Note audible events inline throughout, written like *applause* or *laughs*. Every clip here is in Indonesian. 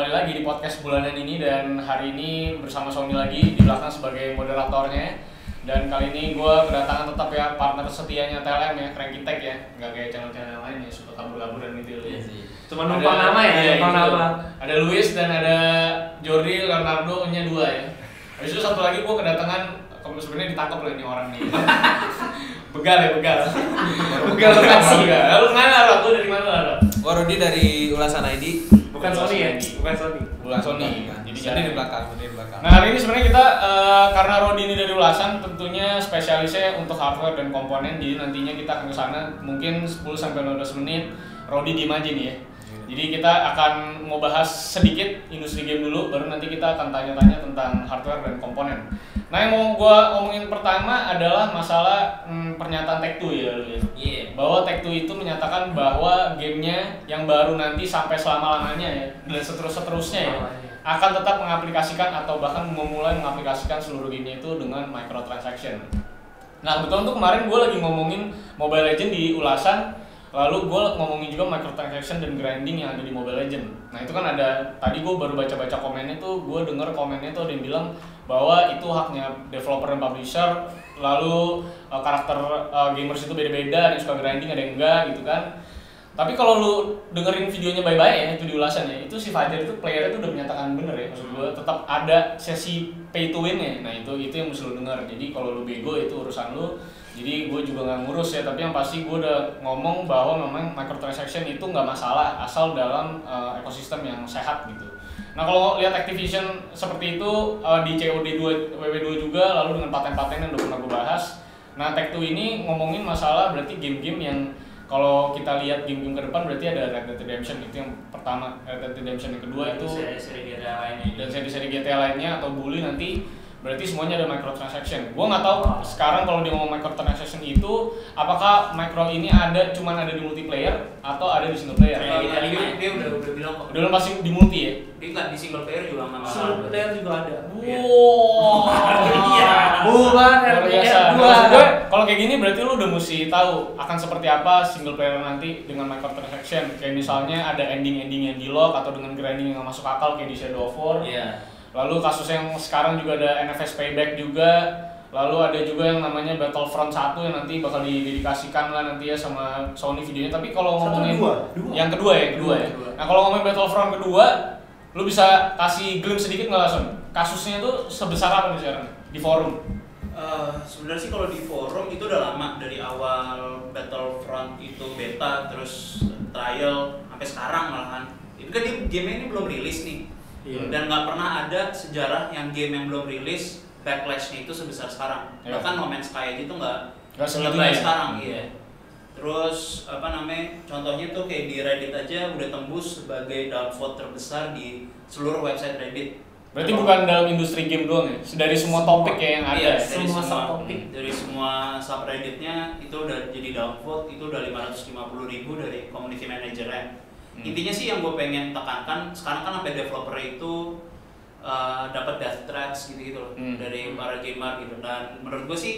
kembali lagi di podcast bulanan ini dan hari ini bersama Sony lagi di belakang sebagai moderatornya dan kali ini gue kedatangan tetap ya partner setianya TLM ya Cranky Tech ya nggak kayak channel-channel lain ya suka kabur-kaburan gitu ya Cuma numpang nama ya, iya, numpang gitu. nama. Ada Luis dan ada Jordi Leonardo nya dua ya. Habis itu satu lagi gue kedatangan kamu sebenarnya ditangkap loh ini orang nih. *laughs* begal ya begal. begal lokasi. Begal. Lalu mana lo? Gue dari mana lo? Gua Rudi dari Ulasan ID. Bukan Sony ya? Bukan Sony. Bukan Sony. Jadi Jadi di di belakang, di belakang. Nah hari ini sebenarnya kita eh, karena Rodi ini dari ulasan tentunya spesialisnya untuk hardware dan komponen jadi nantinya kita akan ke sana mungkin 10 sampai 15 menit Rodi diem aja nih ya. Jadi kita akan mau bahas sedikit industri game dulu baru nanti kita akan tanya-tanya tentang hardware dan komponen. Nah yang mau gua omongin pertama adalah masalah hmm, pernyataan Tech2 ya lu ya. Iya. Bahwa Tech2 itu menyatakan bahwa gamenya yang baru nanti sampai selama-lamanya ya dan seterus-seterusnya ya akan tetap mengaplikasikan atau bahkan memulai mengaplikasikan seluruh gamenya itu dengan microtransaction. Nah kebetulan tuh kemarin gue lagi ngomongin Mobile Legend di ulasan, lalu gue ngomongin juga microtransaction dan grinding yang ada di Mobile Legend. Nah itu kan ada tadi gue baru baca-baca komennya tuh, gue denger komennya tuh ada yang bilang bahwa itu haknya developer dan publisher, lalu uh, karakter uh, gamers itu beda-beda, ada yang suka grinding, ada yang enggak gitu kan. Tapi kalau lu dengerin videonya baik-baik ya itu di ulasan ya, itu si Fajar itu playernya itu udah menyatakan bener ya maksud gue tetap ada sesi pay to win ya. Nah itu itu yang mesti lu denger. Jadi kalau lu bego itu urusan lu. Jadi gue juga nggak ngurus ya, tapi yang pasti gue udah ngomong bahwa memang microtransaction itu nggak masalah asal dalam uh, ekosistem yang sehat gitu. Nah kalau lihat Activision seperti itu uh, di COD 2 WW2 juga lalu dengan paten-paten yang udah pernah gue bahas. Nah Tech2 ini ngomongin masalah berarti game-game yang kalau kita lihat game-game ke depan berarti ada Red Dead Redemption itu yang pertama, Red Dead Redemption yang kedua itu seri GTA lainnya. dan seri-seri GTA lainnya atau bully nanti berarti semuanya ada microtransaction. Gua nggak tahu sekarang kalau dia ngomong microtransaction itu apakah micro ini ada cuman ada di multiplayer atau ada di single player. Kayak Iya, tadi dia, dia udah udah bilang kok. Udah pasti di multi ya. Dia nggak di single player juga nggak masalah. Single player juga ada. Iya. Wow. Iya. Bukan Luar biasa. Gue, kalau kayak gini berarti lu udah mesti tahu akan seperti apa single player nanti dengan microtransaction. Kayak misalnya ada ending-ending yang di lock atau dengan grinding yang nggak masuk akal kayak di Shadow of War. Iya. Lalu kasus yang sekarang juga ada NFS Payback juga. Lalu ada juga yang namanya Battlefront 1 yang nanti bakal didedikasikan lah nanti ya sama Sony videonya. Tapi kalau Satu, ngomongin dua? Dua. yang kedua ya, yang kedua ya. Kedua. Nah, kalau ngomongin Battlefront kedua, lu bisa kasih glimpse sedikit nggak langsung? Kasusnya tuh sebesar apa nih sekarang di forum? Eh, sebenarnya sih kalau di forum itu udah lama dari awal Battlefront itu beta terus trial sampai sekarang malahan. Itu kan game ini belum rilis nih. Iya. Dan nggak pernah ada sejarah yang game yang belum rilis backlashnya itu sebesar sekarang. Iya. Bahkan No Man's Sky aja itu nggak Nggak ya? sekarang iya. Terus apa namanya? Contohnya tuh kayak di Reddit aja udah tembus sebagai downvote terbesar di seluruh website Reddit. Berarti bukan dalam industri game doang ya? Dari semua topik ya yang ada. Iya, ya? dari Semua semua, subtopik. dari semua subredditnya itu udah jadi downvote itu udah 550 ribu dari community managernya. Hmm. Intinya sih yang gue pengen tekankan sekarang kan sampai developer itu uh, dapat death threats gitu-gitu loh Hmm. dari para gamer gitu dan menurut gue sih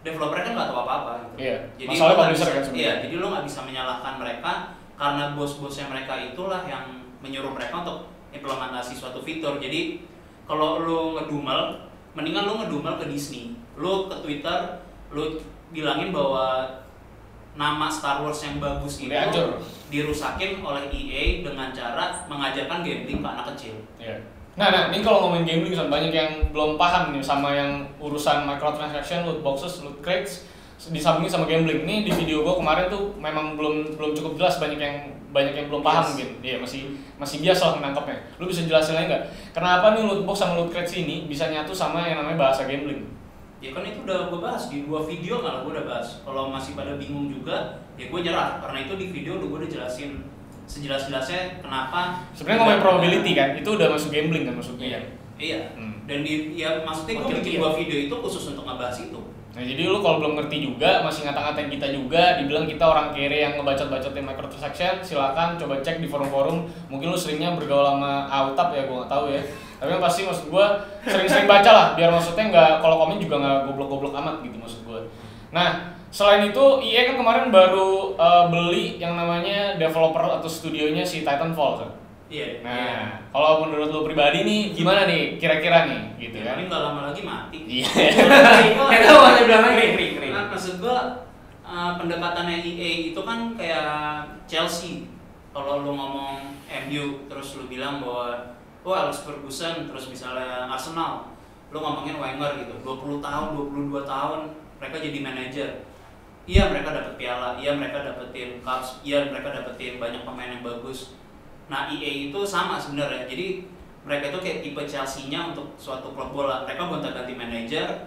developer kan nggak tahu apa-apa gitu. Iya. Jadi nggak publisher bisa- kan sebenarnya. Iya, jadi lo nggak bisa menyalahkan mereka karena bos-bosnya mereka itulah yang menyuruh mereka untuk implementasi suatu fitur. Jadi kalau lo ngedumel, mendingan lo ngedumel ke Disney. Lo ke Twitter, lo bilangin bahwa nama Star Wars yang bagus itu dirusakin oleh EA dengan cara mengajarkan gambling ke anak kecil. Iya. Nah, nah, ini kalau ngomongin gambling kan banyak yang belum paham nih sama yang urusan microtransaction, loot boxes, loot crates disambungin sama gambling. Ini di video gua kemarin tuh memang belum belum cukup jelas banyak yang banyak yang belum paham Yes. mungkin. Iya, masih masih biasa lah menangkapnya. Lu bisa jelasin lagi nggak? Kenapa nih loot box sama loot crates ini bisa nyatu sama yang namanya bahasa gambling? Ya kan itu udah gue bahas di dua video malah gue udah bahas. Kalau masih pada bingung juga, ya gue nyerah karena itu di video udah gue udah jelasin sejelas-jelasnya kenapa. Sebenarnya ngomongin probability kan, itu udah masuk gambling kan maksudnya. Iya. Iya. Hmm. Dan di ya maksudnya gue bikin dua video itu khusus untuk ngebahas itu. Nah jadi lu kalau belum ngerti juga masih ngata-ngatain kita juga dibilang kita orang kere yang ngebacot-bacotin microtransaction silakan coba cek di forum-forum mungkin lu seringnya bergaul sama Autap ya gua nggak tahu ya tapi yang pasti maksud gua sering-sering baca lah biar maksudnya nggak kalau komen juga nggak goblok-goblok amat gitu maksud gua nah selain itu EA kan kemarin baru eh, beli yang namanya developer atau studionya si Titanfall kan. Iya. Nah, kalau menurut lo pribadi nih gimana nih kira-kira nih gitu Ya, kan? paling nggak lama lagi mati. Iya. Tahu *laughs* ada bilang lagi. Kering, kering. Nah, maksud gua uh, pendekatannya EA itu kan kayak Chelsea. Kalau lu ngomong MU terus lu bilang bahwa oh Alex Ferguson terus misalnya Arsenal, lu ngomongin Wenger gitu, 20 tahun, 22 tahun mereka jadi manajer. Iya mereka dapat piala, iya mereka dapetin cups, iya mereka dapetin banyak pemain yang bagus. Nah EA itu sama sebenarnya. Jadi mereka itu kayak tipe Chelsea-nya untuk suatu klub bola. Mereka gonta-ganti manajer,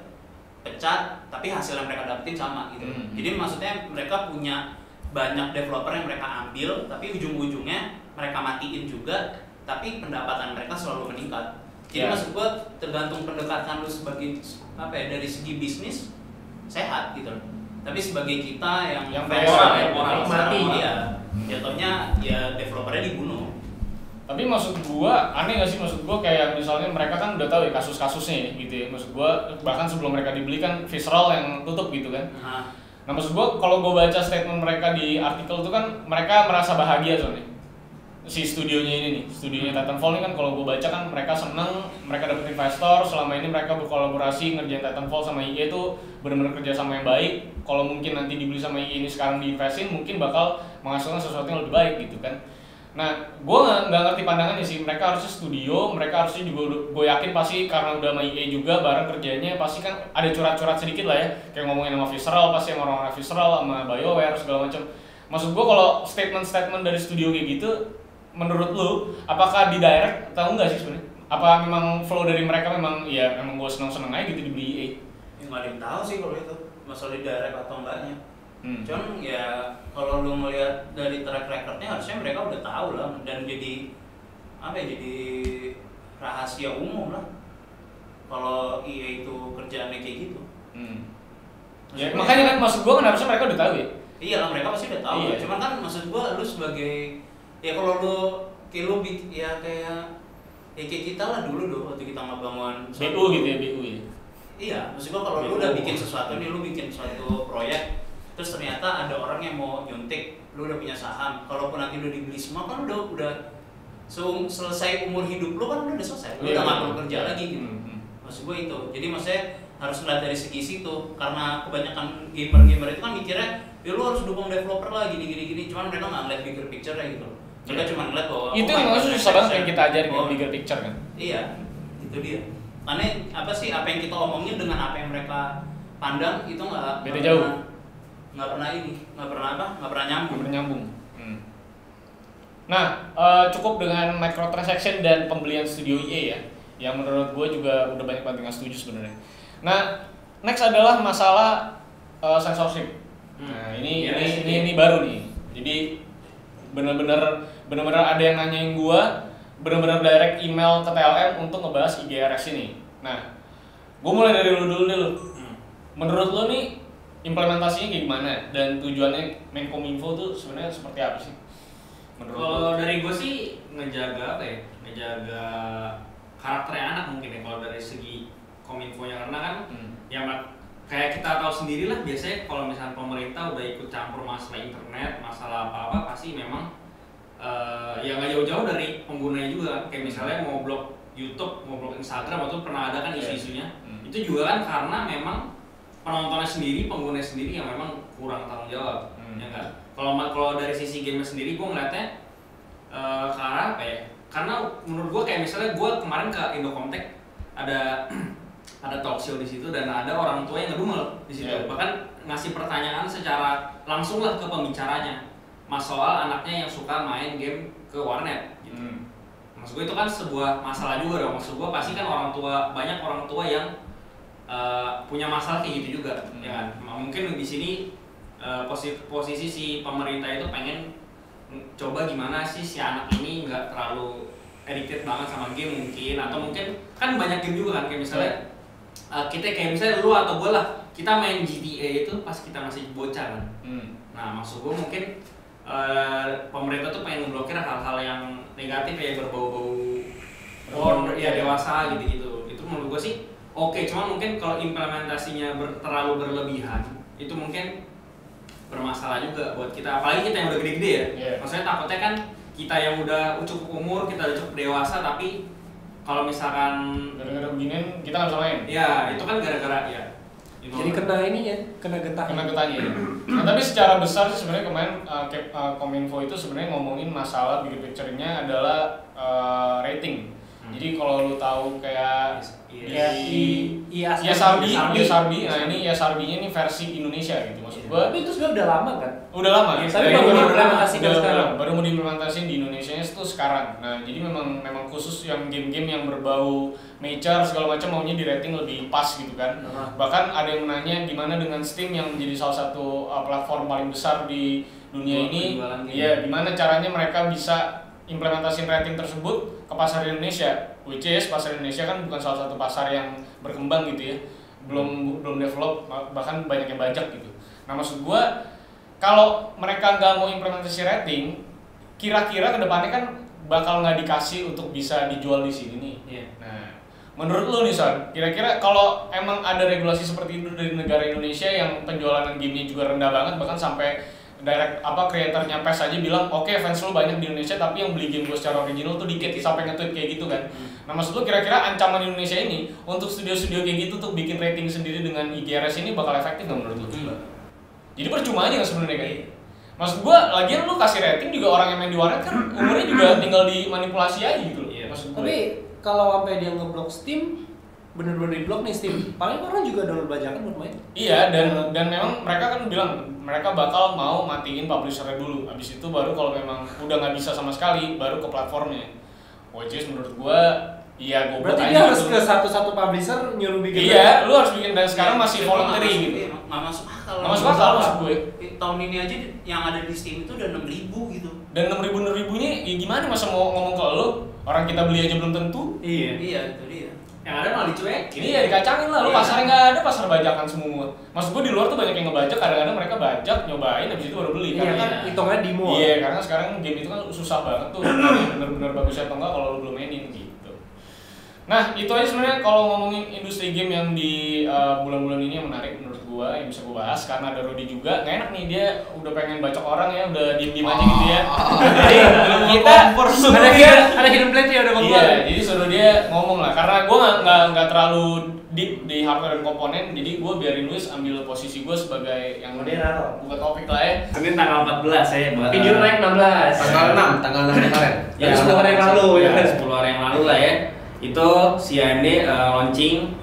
pecat, tapi hasil yang mereka dapetin sama gitu. Hmm. Jadi maksudnya mereka punya banyak developer yang mereka ambil, tapi ujung-ujungnya mereka matiin juga, tapi pendapatan mereka selalu meningkat. Jadi Ya. maksud gua tergantung pendekatan lu sebagai apa ya dari segi bisnis sehat gitu loh. Tapi sebagai kita yang Yang fans, moral, ya, yang moral, mati ya, jatuhnya ya developernya dibunuh. Tapi maksud gua aneh gak sih maksud gua kayak misalnya mereka kan udah tahu ya kasus-kasusnya ya gitu ya. Maksud gua bahkan sebelum mereka dibeli kan Visceral yang tutup gitu kan. Nah, Nah maksud gua kalau gua baca statement mereka di artikel itu kan mereka merasa bahagia soalnya si studionya ini nih, studionya Titanfall ini kan kalau gua baca kan mereka seneng, mereka dapet investor, selama ini mereka berkolaborasi ngerjain Titanfall sama EA itu benar-benar kerja sama yang baik. Kalau mungkin nanti dibeli sama EA ini sekarang diinvestin, mungkin bakal menghasilkan sesuatu yang lebih baik gitu kan. Nah, gue nggak ngerti pandangannya sih. Mereka harusnya studio, mereka harusnya juga gue yakin pasti karena udah sama EA juga bareng kerjanya pasti kan ada curhat-curhat sedikit lah ya. Kayak ngomongin sama Visceral, pasti sama orang-orang Visceral, sama BioWare segala macam. Maksud gue kalau statement-statement dari studio kayak gitu, menurut lu apakah di direct tahu nggak sih sebenarnya? Apa memang flow dari mereka memang ya memang gue seneng-seneng aja gitu dibeli EA? ya nggak ada yang tahu sih kalau itu masalah di direct atau enggaknya. Hmm. Cuman ya kalau lu melihat dari track recordnya harusnya mereka udah tahu lah dan jadi apa ya jadi rahasia umum lah kalau EA itu kerjaannya kayak gitu. Hmm. Ya, makanya kan maksud gue kan harusnya mereka udah tahu ya. Iya lah mereka pasti udah tahu. Iya. Cuman kan maksud gua lu sebagai ya kalau lu kayak bik- ya kayak ya kayak kita lah dulu dong waktu kita ngebangun BU gitu ya, BU ya. Iya, maksud gua kalau lu udah bikin sesuatu nih, lu bikin suatu proyek, terus ternyata ada orang yang mau nyuntik, lu udah punya saham, kalaupun nanti lu dibeli semua kan udah udah so, selesai umur hidup lu kan udah selesai, lu udah nggak iya. perlu kerja lagi gitu. Hmm, hmm. Maksud gua itu, jadi maksudnya harus ngeliat dari segi situ, karena kebanyakan gamer-gamer itu kan mikirnya, ya lu harus dukung developer lah gini gini gini, cuman mereka nggak ngeliat bigger picture gitu. Mereka Iya. cuma ngeliat bahwa Itu oh, yang maksudnya susah banget yang kita ajarin Oh, bigger picture kan. Iya, itu dia. Karena apa sih apa yang kita omongin dengan apa yang mereka pandang itu nggak Beda nggak jauh. pernah- nggak pernah ini, nggak pernah apa, nggak pernah nyambung. bernyambung. Hmm. Nah, eh, cukup dengan microtransaction dan pembelian studio EA ya, yang menurut gue juga udah banyak banget yang setuju sebenarnya. Nah, next adalah masalah eh, censorship. Hmm. Nah, ini Iya, ini, sih. ini ini baru nih. Jadi bener-bener bener-bener ada yang nanyain gua bener-bener direct email ke TLM untuk ngebahas IGRS ini. Nah, gue mulai dari lu dulu deh lu. Hmm. Menurut lo nih implementasinya kayak gimana dan tujuannya Menkominfo tuh sebenarnya seperti apa sih? Menurut? Kalau dari gue sih ngejaga apa ya? Ngejaga karakternya anak mungkin ya kalau dari segi kominfonya karena kan Hmm. ya kayak kita tahu sendiri lah biasanya kalau misalnya pemerintah udah ikut campur masalah internet masalah apa apa pasti memang eh, ya nggak jauh-jauh dari penggunanya juga kan kayak misalnya mau blok YouTube mau blok Instagram itu pernah ada kan Iya. isu-isunya Hmm. itu juga kan karena memang penontonnya sendiri penggunanya sendiri yang memang kurang tanggung jawab Hmm. ya enggak kalau kalau dari sisi game sendiri gue ngeliatnya eh, ke arah apa ya karena menurut gue kayak misalnya gue kemarin ke Indocomtek ada *clears throat* ada talk show di situ dan ada orang tua yang ngedumel di situ Iya. bahkan ngasih pertanyaan secara langsung lah ke pembicaranya mas soal anaknya yang suka main game ke warnet gitu. Hmm. Maksud gue itu kan sebuah masalah juga dong. Maksud gue pasti kan orang tua banyak orang tua yang uh, punya masalah kayak gitu juga, Hmm. ya kan? Mungkin di sini uh, posisi, posisi si pemerintah itu pengen coba gimana sih si anak ini nggak terlalu addicted banget sama game mungkin atau mungkin kan banyak game juga kan kayak misalnya uh, kita kayak misalnya lu atau gue lah kita main GTA itu pas kita masih bocah kan Hmm. Nah, maksud gue mungkin eh, pemerintah tuh pengen ngeblokir hal-hal yang negatif ya berbau-bau porn ya dewasa gitu-gitu. Itu menurut gue sih oke, cuma mungkin kalau implementasinya ber- terlalu berlebihan itu mungkin bermasalah juga buat kita apalagi kita yang udah gede-gede ya Iya. maksudnya takutnya kan kita yang udah cukup umur kita udah cukup dewasa tapi kalau misalkan gara-gara beginian kita nggak bisa main ya itu kan gara-gara ya. Jadi kena ini ya, kena getah. kena getahnya ya. Nah, tapi secara besar sih sebenarnya kemarin uh, uh, Kominfo itu sebenarnya ngomongin masalah big picture-nya adalah uh, rating. Hmm. Jadi kalau lu tahu kayak Iya. Ya, i, i ya Sarbi, ISRB. ya Sarbi. Nah ini ya Sarbinya ini versi Indonesia gitu maksud gua. Tapi itu sebenarnya udah lama kan? Udah lama. Iya, tapi baru diimplementasikan udah- sekarang. udah- Baru mau diimplementasikan di Indonesia itu sekarang. Nah jadi memang memang khusus yang game-game yang berbau mature segala macam maunya di rating lebih pas gitu kan. Bahkan ada yang menanya gimana dengan Steam yang menjadi salah satu uh, platform paling besar di dunia Buat ini. Iya, gimana caranya mereka bisa implementasi rating tersebut ke pasar Indonesia. Which is pasar Indonesia kan bukan salah satu pasar yang berkembang gitu ya. Belum belum develop bahkan banyak yang bajak gitu. Nah, maksud gua kalau mereka nggak mau implementasi rating, kira-kira ke depannya kan bakal nggak dikasih untuk bisa dijual di sini nih. Iya. Nah, menurut lu nih Son, kira-kira kalau emang ada regulasi seperti itu dari negara Indonesia yang penjualan gamenya juga rendah banget bahkan sampai direct apa kreatornya PES aja bilang oke fans lu banyak di Indonesia tapi yang beli game gue secara original tuh dikit sampai nge-tweet kayak gitu kan. Nah maksud lu kira-kira ancaman Indonesia ini untuk studio-studio kayak gitu tuh bikin rating sendiri dengan IGRS ini bakal efektif nggak menurut lu? Enggak. Jadi percuma aja sebenarnya kan? Maksud gua lagian lu kasih rating juga orang yang main di warnet kan umurnya juga *clears throat* tinggal dimanipulasi aja gitu loh. Iya. Maksud gue. Tapi kalau sampai dia ngeblok Steam, bener-bener di blok nih Steam. Paling orang juga download bajakan buat main. Iya dan dan memang mereka kan bilang mereka bakal mau matiin publishernya dulu. Habis itu baru kalau memang udah nggak bisa sama sekali baru ke platformnya. Which is menurut gua iya gue Berarti dia harus ke satu-satu publisher nyuruh bikin. Iya, lu harus bikin dan sekarang Iya, masih itu voluntary gitu. iya, nggak masuk akal Nggak masuk akal maksud gue. Tahun ini aja yang ada di Steam itu udah 6000 gitu Dan enam ribu enam ribunya ya gimana masa mau ngomong ke lu? Orang kita beli aja belum tentu. Iya. iya itu dia Yang ada malah dicuekin. Ini ya dikacangin lah, lu Iya. pasarnya nggak ada pasar bajakan semua. Maksud gua di luar tuh banyak yang ngebajak, kadang-kadang mereka bajak, nyobain, habis itu baru beli. Iya Karena- kan hitungannya demo. Iya, karena sekarang game itu kan susah banget tuh, bener-bener bagus atau enggak kalau lu belum mainin gitu. Nah, itu aja sebenarnya kalau ngomongin industri game yang di uh, bulan-bulan ini yang menarik menurut gua yang bisa gua bahas karena ada Rodi juga. Nggak enak nih dia udah pengen bacok orang ya, udah diem-diem aja gitu ya. *laughs* Jadi kita Ada hidden, ada hidden plate ya udah mau Iya, jadi suruh dia ngomong lah. Karena gue nggak nggak nggak terlalu deep di hardware dan komponen, jadi gue biarin Luis ambil posisi gue sebagai yang Moderator. buka topik lah ya. Senin tanggal 14 ya buat Video naik 16. Tanggal 6, tanggal 6 kemarin. Ya, Dari 10 hari yang lalu, ya ya, kan? 10 hari yang lalu lah ya. Itu si AMD uh, launching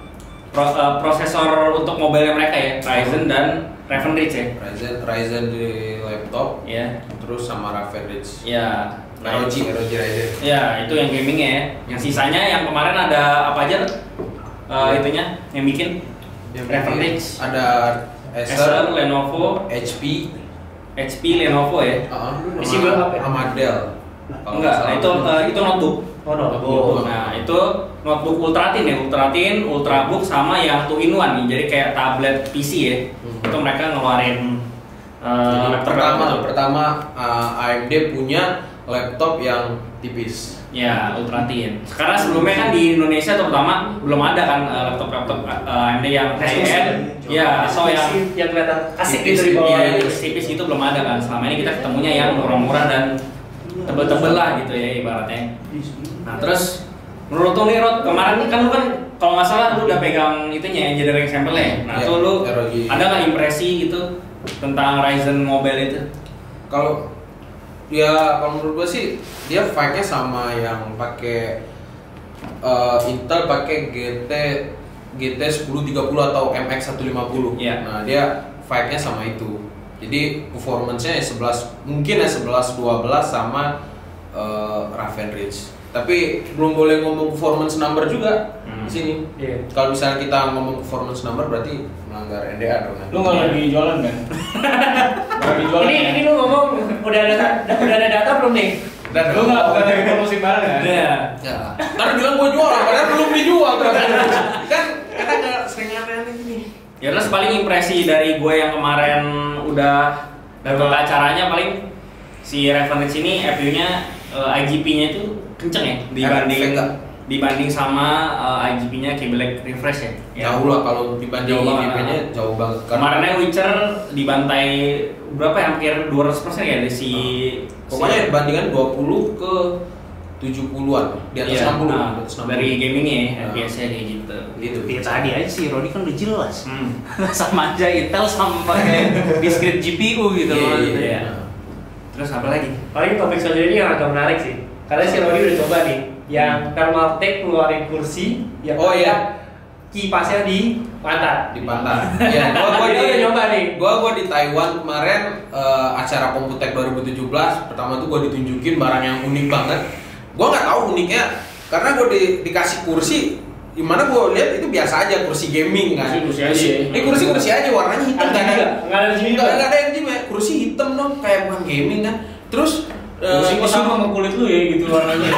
pro- uh, prosesor untuk mobile mereka ya, Ryzen dan Raven Ridge ya. Ryzen, Ryzen di laptop, Ya. terus sama Raven Ridge. Ya. Nah, ROG, ROG Ryzen. Ya, itu yang gamingnya ya. Yang sisanya yang kemarin ada apa aja? Uh, itunya yang bikin Raven Ridge. Ada Acer, Acer, Lenovo, HP, HP, Lenovo ya. uh, berapa ya? sama Dell. Enggak, nggak itu uh, itu notebook. Oh, no. Notebook. Nah, itu notebook Ultratin ya, Ultratin, Ultrabook sama yang two in one nih. Jadi kayak tablet PC ya. Hmm. Itu mereka ngeluarin uh, Jadi laptop pertama, itu. pertama uh, AMD punya laptop yang tipis. Ya, Ultratin. Karena sebelumnya kan di Indonesia terutama belum ada kan uh, laptop-laptop uh, AMD yang high end. Ya, atau yang yang kelihatan asik Tipis, gitu di bawah. Iya, tipis gitu belum ada kan. Selama ini kita ketemunya yang murah-murah dan tebel-tebel lah gitu ya ibaratnya. Nah terus menurut lu nih Rod, kemarin kan lu kan kalau nggak salah lu udah pegang itunya engineering sampel ya. Nah Iya, tuh lu ROG. ada nggak impresi gitu tentang Ryzen Mobile itu? Kalau ya kalau menurut gua sih dia fight-nya sama yang pakai uh, Intel pakai GT GT 1030 atau MX 150. Iya. Nah, dia fight-nya sama itu. Jadi performance-nya ya 11 mungkin ya 11 12 sama uh, Raven Ridge. Tapi belum boleh ngomong performance number juga Hmm. di sini. Iya. Kalau misalnya kita ngomong performance number berarti melanggar NDA dong. Lu nggak lagi jualan kan? *laughs* Lagi jualan. Ini kan? ini lu ngomong udah ada udah ada data belum nih? Dan Lu nggak bukan lagi promosi barang kan? Iya. Ya. Ntar bilang gua jualan, padahal belum dijual tuh. *laughs* kan kita nggak sering aneh-aneh gini. Ya terus paling impresi dari gue yang kemarin udah ke acaranya paling si Raven ini FU-nya IGP-nya itu kenceng ya dibanding Vega. dibanding sama uh, IGP-nya kayak Black Refresh ya. Ya. Jauh lah kalau dibanding Jauh banget, IGP-nya jauh banget. Kemarinnya Witcher dibantai berapa ya? Hampir 200% ya dari si pokoknya bandingan 20 ke 70-an di atas Iya, 60, nah, di atas 60. dari gamingnya ya, Nah. FPS-nya kayak gitu. gitu. Ya tadi aja sih Rodi kan udah jelas. Hmm. *laughs* sama aja Intel sama pakai *laughs* discrete GPU gitu loh. Iya, iya. Iya. Terus apa lagi? Paling topik selanjutnya ini yang agak menarik sih. Karena si Rodi udah coba nih, yang Thermaltake keluarin kursi yang Oh, iya. kipasnya di pantat. di pantai. ya, *laughs* gua gua di udah nyoba nih. gua gua di Taiwan kemarin eh, acara Komputek 2017 pertama tuh gua ditunjukin barang yang unik banget. Gua nggak tahu uniknya karena gua di, dikasih kursi gimana gua lihat itu biasa aja kursi gaming kan. Kursi-kursi aja. Ini kursi kursi aja warnanya hitam kan. nggak? Ada Nggak ada yang ya. Kursi hitam dong kayak bukan gaming kan. Terus gua disuruh- sama sama kulit lu ya gitu warnanya.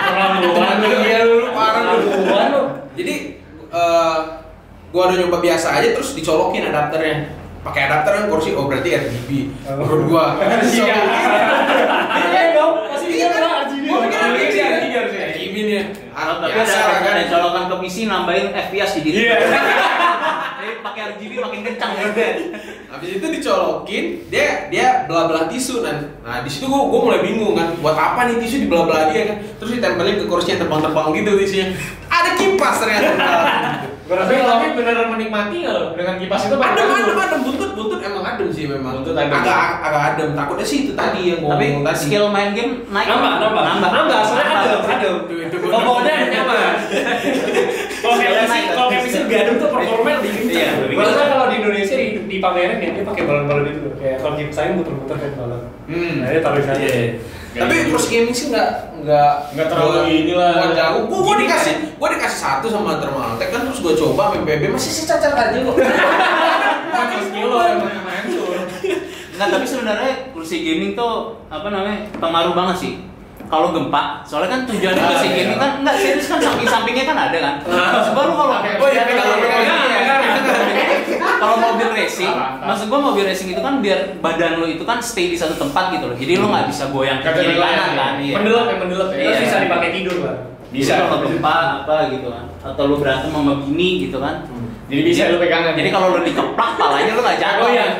Terlaluan lu. Iya lu parah lu. Lu. Jadi eh gua udah nyoba biasa aja terus dicolokin adapternya. Pakai adapter kan kursi oh berarti RGB. Menurut gua. *laughs* Iya. Iya dong, pasti dia bilang RGB. Gua pikir RGB, RGB. RGB. RGB nih. Ah, biasa ada, kan. ada colokan ke PC nambahin FPS di Iya. Jadi pakai RGB makin kencang ya udah. Habis itu dicolokin, dia dia belah-belah tisu dan nah di situ gua, gua mulai bingung kan, buat apa nih tisu dibelah-belah dia kan? Terus ditempelin ke kursi yang terbang-terbang gitu tisunya. Ada kipas ternyata. Gua rasa tapi beneran menikmati nggak lo dengan kipas itu? pakai adem, adem, adem, buntut, buntut emang adem sih memang. Buntut adem. Agak agak adem. Takutnya sih itu tadi yang gua Tapi ngomong tadi. skill main game naik. Nambah, nambah, nambah, nambah, soalnya adem, adem. Pokoknya nyaman. *laughs* Kalau PC, naik. kalau kayak PC lebih adem tuh performanya lebih kencang. Iya. Kalau di Indonesia di, di pameran ya dia pakai balon-balon itu. Kayak kalau kipas saya muter-muter kayak balon. Hmm. Nah, dia taruh di sana. Iya. Tapi kursi gaming sih nggak nggak Nggak terlalu inilah. Nggak jauh. Gua, gua dikasih gua dikasih satu sama Thermaltake kan terus gua coba main PB masih secacat aja kok. Pakai skill lo yang hancur. Enggak, tapi sebenarnya kursi gaming tuh apa namanya? pengaruh banget sih. Kalau gempa, soalnya kan tujuan Ah, kursi iya. gaming kan enggak serius kan samping-sampingnya kan ada kan. Maksud gua lu kalau Oh iya, kalau- pegang, kalau- kalau mobil racing, Ah, ah. maksud gua mobil racing itu kan biar badan lu itu kan stay di satu tempat gitu loh. Jadi lu nggak bisa goyang ke kiri kanan ya. kan. Iya. Pendelep ya, pendelep ya. Terus Iya. bisa dipakai tidur lah. Bisa. Kalau gempa apa gitu kan. Atau lu berantem sama bini gitu kan. Jadi bisa lu pegangan. Jadi kalau lu dikeplak palanya lu nggak jatuh. Oh iya. *laughs*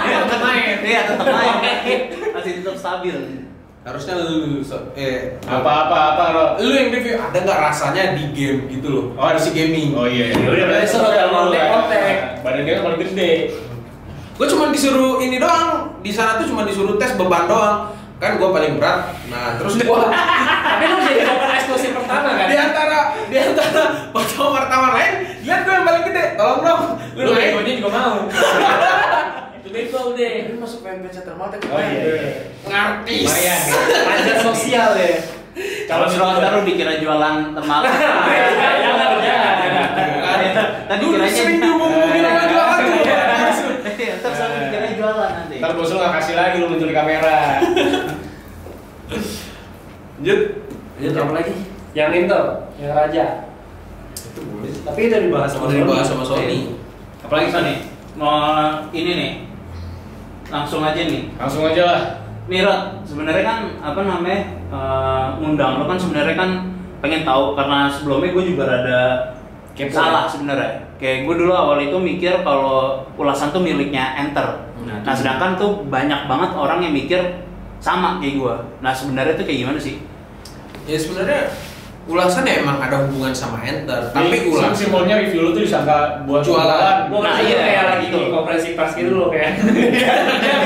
Iya, tetap main. Iya, tetap main. Masih tetap stabil. Harusnya lu so- eh Apa-apa apa lo. lu yang review ada nggak rasanya di game gitu loh. Oh, ada si gaming. Oh iya. Ya udah, berarti suruh kontek, kontek. Badan dia kan paling gede. Gue cuma disuruh ini doang. Di sana tuh cuma disuruh tes beban doang. Kan gue paling berat. Nah terus gue *laughs* Tapi lu jadi korban eksklusif pertama kan? di antara di antara *laughs* wartawan lain, lihat gue yang paling gede. Tolong dong. Lu naik. egonya juga mau. Bego deh. Ini masuk PMPC Thermaltake. Oh iya. Ngartis. Lumayan. *laughs* Pajak sosial ya. Kalau suruh ntar lu dikira jualan temal. *laughs* Jangan, jangan. Tadi Lu kiranya sering diomongin sama jualan tuh. *laughs* Iya, Ntar selalu dikira jualan nanti. Ntar bos lu nggak kasih lagi lu muncul di kamera. Lanjut. Lanjut apa lagi? Yang Intel, yang Raja. Itu boleh. Tapi itu dibahas sama Udah Sony. dibahas sama Sony. Apalagi Sony? Mau ini nih. Langsung aja nih. Langsung aja lah. Nih Rod, sebenarnya kan apa namanya eh, ngundang lo kan sebenarnya kan pengen tahu karena sebelumnya gue juga rada Kepo salah ya? sebenarnya. Kayak gue dulu awal itu mikir kalau ulasan tuh miliknya Enter. Nah, Nah sedangkan tuh banyak banget orang yang mikir sama kayak gue. Nah sebenarnya tuh kayak gimana sih? Ya sebenarnya ulasan ya emang ada hubungan sama enter, tapi ulasan simbolnya review lu tuh disangka buat Jualan. Gua Nah, nah, iya iya, kayak lagi gitu. di konferensi pers gitu loh kayak.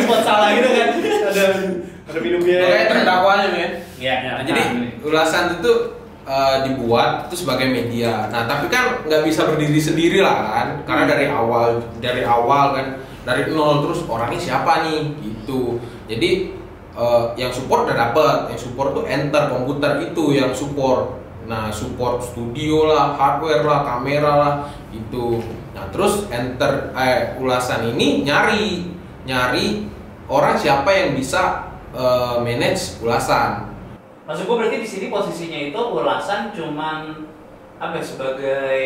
Spot salah gitu kan. Ada ada minumnya. kayak terdakwanya men. Iya. Nah, jadi ulasan itu uh, dibuat itu sebagai media. Nah, tapi kan nggak bisa berdiri sendiri lah kan, karena dari awal dari awal kan dari nol terus orangnya siapa nih gitu. Jadi uh, yang support udah dapet, yang support tuh enter komputer itu yang support. Nah, support studio lah, hardware lah, kamera lah, itu. Nah, terus enter eh, ulasan ini nyari nyari orang siapa yang bisa uh, manage ulasan. Maksud gue berarti di sini posisinya itu ulasan cuman apa ya, sebagai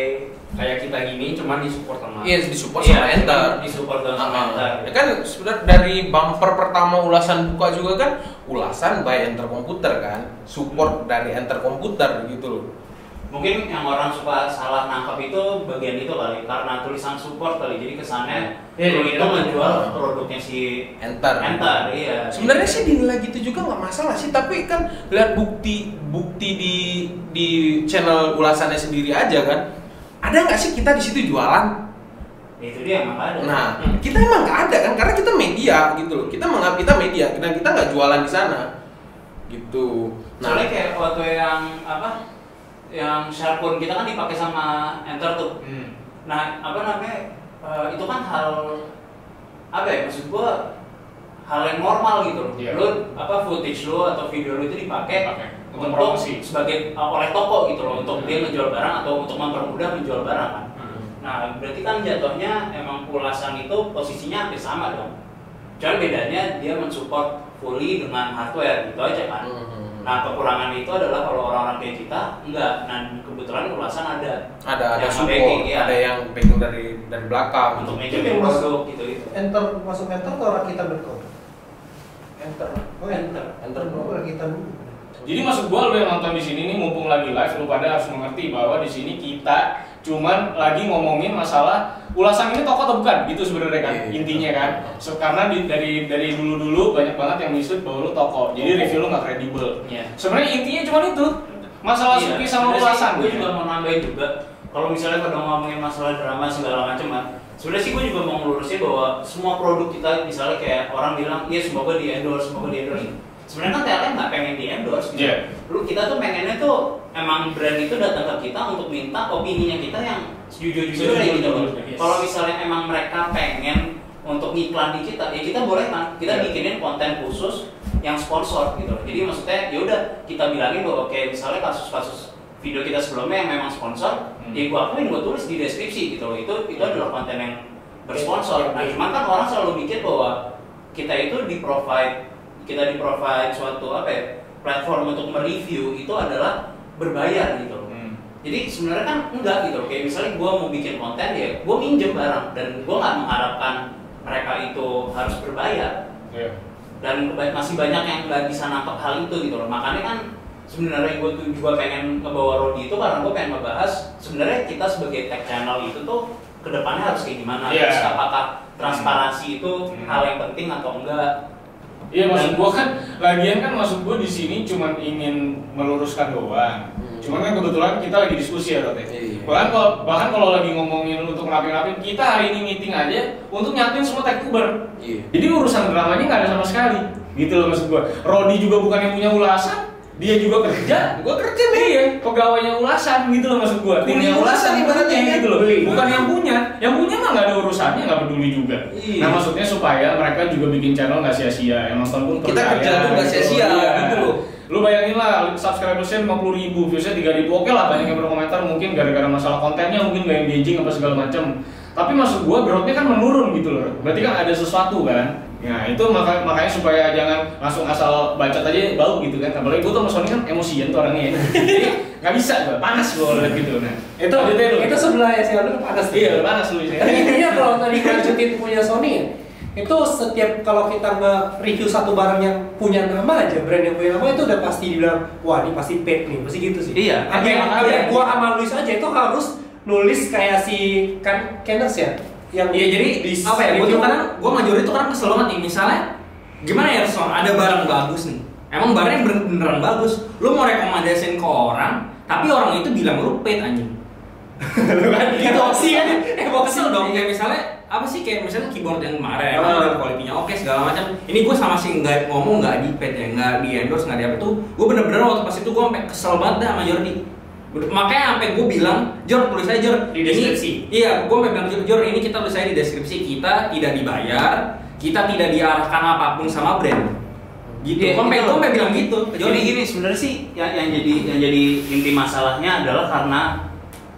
Kayak kita gini cuman disupport sama Iya, disupport Iya, sama enter. disupport sama Ah, Enter. Ya kan sebenarnya dari bumper pertama ulasan buka juga kan ulasan by enter komputer kan, support dari enter komputer gitu loh. mungkin yang orang suka salah nangkap itu bagian itu kali karena tulisan support kali jadi kesannya lu iya, itu iya. menjual produknya si Enter. Enter iya Sebenarnya sih dinilai gitu juga nggak masalah sih, tapi kan lihat bukti bukti di di channel ulasannya sendiri aja kan. Ada nggak sih kita di situ jualan? Ya, itu dia emang ada Nah, kita emang nggak ada kan, karena kita media gitu loh. Kita menganggap kita media, dan kita nggak jualan di sana, gitu. soalnya Nah, kayak waktu yang apa yang Sharpun kita kan dipakai sama Enter tuh Hmm. Nah, apa namanya? eh, itu kan hal apa ya? Maksud gua hal yang normal gitu loh. Iya. Lu apa footage lu atau video lu itu dipakai Pakai untuk untuk promosi. sebagai uh, oleh toko gitu loh untuk Hmm. dia menjual barang atau untuk mempermudah menjual barang kan. Hmm. Nah, berarti kan jatuhnya emang ulasan itu posisinya hampir sama dong. Cuman bedanya dia mensupport fully dengan hardware gitu aja kan. Mhm. Nah, kekurangan itu adalah kalau orang-orang kayak kita enggak. Nah, kebetulan ulasan ada ada ada yang support, backing, iya. ada yang backing dari dari belakang. untuk Itu manajemen yang masuk. gitu itu. Enter masuk enter atau rakita.com? Enter. Oh enter. Enter. Oh rakita dulu. Jadi maksud gua lu yang nonton di sini nih mumpung lagi live lu pada harus mengerti bahwa di sini kita cuman lagi ngomongin masalah ulasan ini toko atau bukan gitu sebenarnya kan Iya, iya. intinya kan. So, karena di- dari dari dulu-dulu banyak banget yang misut bahwa lu toko. Jadi review lu nggak kredibel. Iya. Sebenarnya intinya cuma itu masalah Iya, suki sama sebenarnya sih ulasan. Gue juga mau nambahin juga. Kalau misalnya pada ngomongin masalah drama segala macam kan, sebenarnya sih gue juga mau ngelurusin bahwa semua produk kita misalnya kayak orang bilang, iya semoga di endorse, semoga di endorse. Sebenarnya kan TLM nggak pengen di endorse. Gitu. Iya. Lu kita tuh pengennya tuh emang brand itu datang ke kita untuk minta opininya kita yang sejujur-jujurnya gitu yes. Kalau misalnya emang mereka pengen untuk ngiklan di kita, ya kita boleh kan. Kita Iya. bikinin konten khusus yang sponsor gitu. Jadi maksudnya ya udah kita bilangin bahwa oke misalnya kasus-kasus video kita sebelumnya yang memang sponsor, Hmm. ya gua akuin gua tulis di deskripsi gitu loh. Itu itu adalah konten yang bersponsor. Nah, cuman kan orang selalu mikir bahwa kita itu di provide kita di provide suatu apa ya platform untuk mereview itu adalah berbayar gitu loh. Hmm. Jadi sebenarnya kan enggak gitu loh. Kayak misalnya gua mau bikin konten ya, gua minjem barang dan gua nggak mengharapkan mereka itu harus berbayar Iya. dan masih banyak yang nggak bisa nangkep hal itu gitu loh makanya kan sebenarnya gue tuh juga pengen ngebawa Rodi itu karena gue pengen ngebahas sebenarnya kita sebagai tech channel itu tuh ke depannya harus kayak gimana Iya. terus apakah transparansi itu Hmm. hal yang penting atau enggak Iya maksud gua kan lagian kan maksud gua di sini cuman ingin meluruskan doang. Hmm. Cuman kan kebetulan kita lagi diskusi ya Rote. Iya. Bahkan kalau bahkan kalau lagi ngomongin untuk ngapin-ngapin, kita hari ini meeting aja untuk nyatuin semua tech-tuber. Iya. Jadi urusan dramanya nggak ada sama sekali. Gitu loh maksud gua. Rodi juga bukan yang punya ulasan, dia juga kerja. Gua kerja men. Iya, pegawainya ulasan gitu loh maksud gua. Punya Timnya ulasan ibaratnya kan? gitu loh. Beli. Bukan yang punya. Yang punya mah nggak ada urusannya, nggak peduli juga. Iya. Nah maksudnya supaya mereka juga bikin channel nggak sia-sia. Yang nonton pun Kita kerja tuh nggak sia-sia, Iya. gitu loh. Lu bayangin lah, subscribersnya 50 ribu, viewsnya 3 ribu, oke lah banyak yang berkomentar mungkin gara-gara masalah kontennya, mungkin gak engaging apa segala macam. Tapi maksud gua growth-nya kan menurun gitu loh. Berarti kan ada sesuatu kan. Nah itu maka, makanya supaya jangan langsung asal bacot aja bau gitu kan. Apalagi gua tuh sama Sony kan emosian tuh orangnya ya. Jadi nggak bisa gua, panas gua liat gitu. Nah itu lu. itu sebelah ya sih lu panas Iya panas lu sih. intinya kalau tadi lanjutin punya Sony ya, itu setiap kalau kita nge-review satu barang yang punya nama aja, brand yang punya nama itu udah pasti dibilang, wah ini pasti paid nih, pasti gitu sih. Iya. Ada. yang gua sama Luis aja itu harus nulis kayak si kan Kenners ya, yang Iya jadi di apa ya? Gue tuh review- kadang gue majori tuh kadang kesel banget nih. Misalnya gimana ya Son? Ada barang bagus nih. Emang barangnya bener beneran bagus. Lu mau rekomendasiin ke orang, tapi orang itu bilang lu paid anjing. *laughs* Lu kan emosi kan, emosi Kesel dong kayak misalnya apa sih kayak misalnya keyboard yang kemarin emang udah kualitinya oke segala macam ini gue sama sih nggak ngomong nggak di pet ya nggak di endorse nggak di apa tuh gue bener-bener waktu pas itu gue sampai kesel banget dah sama Jordi makanya sampai gue bilang Jor tulis aja Jor Di ini- deskripsi. iya gue sampai bilang Jor, Jor ini kita tulis aja di deskripsi kita tidak dibayar kita tidak diarahkan apa pun sama brand gitu Iya, gue sampai gue loh. sampai bilang gitu Jordi Jadi gini sebenarnya sih yang, yang jadi yang jadi inti masalahnya adalah karena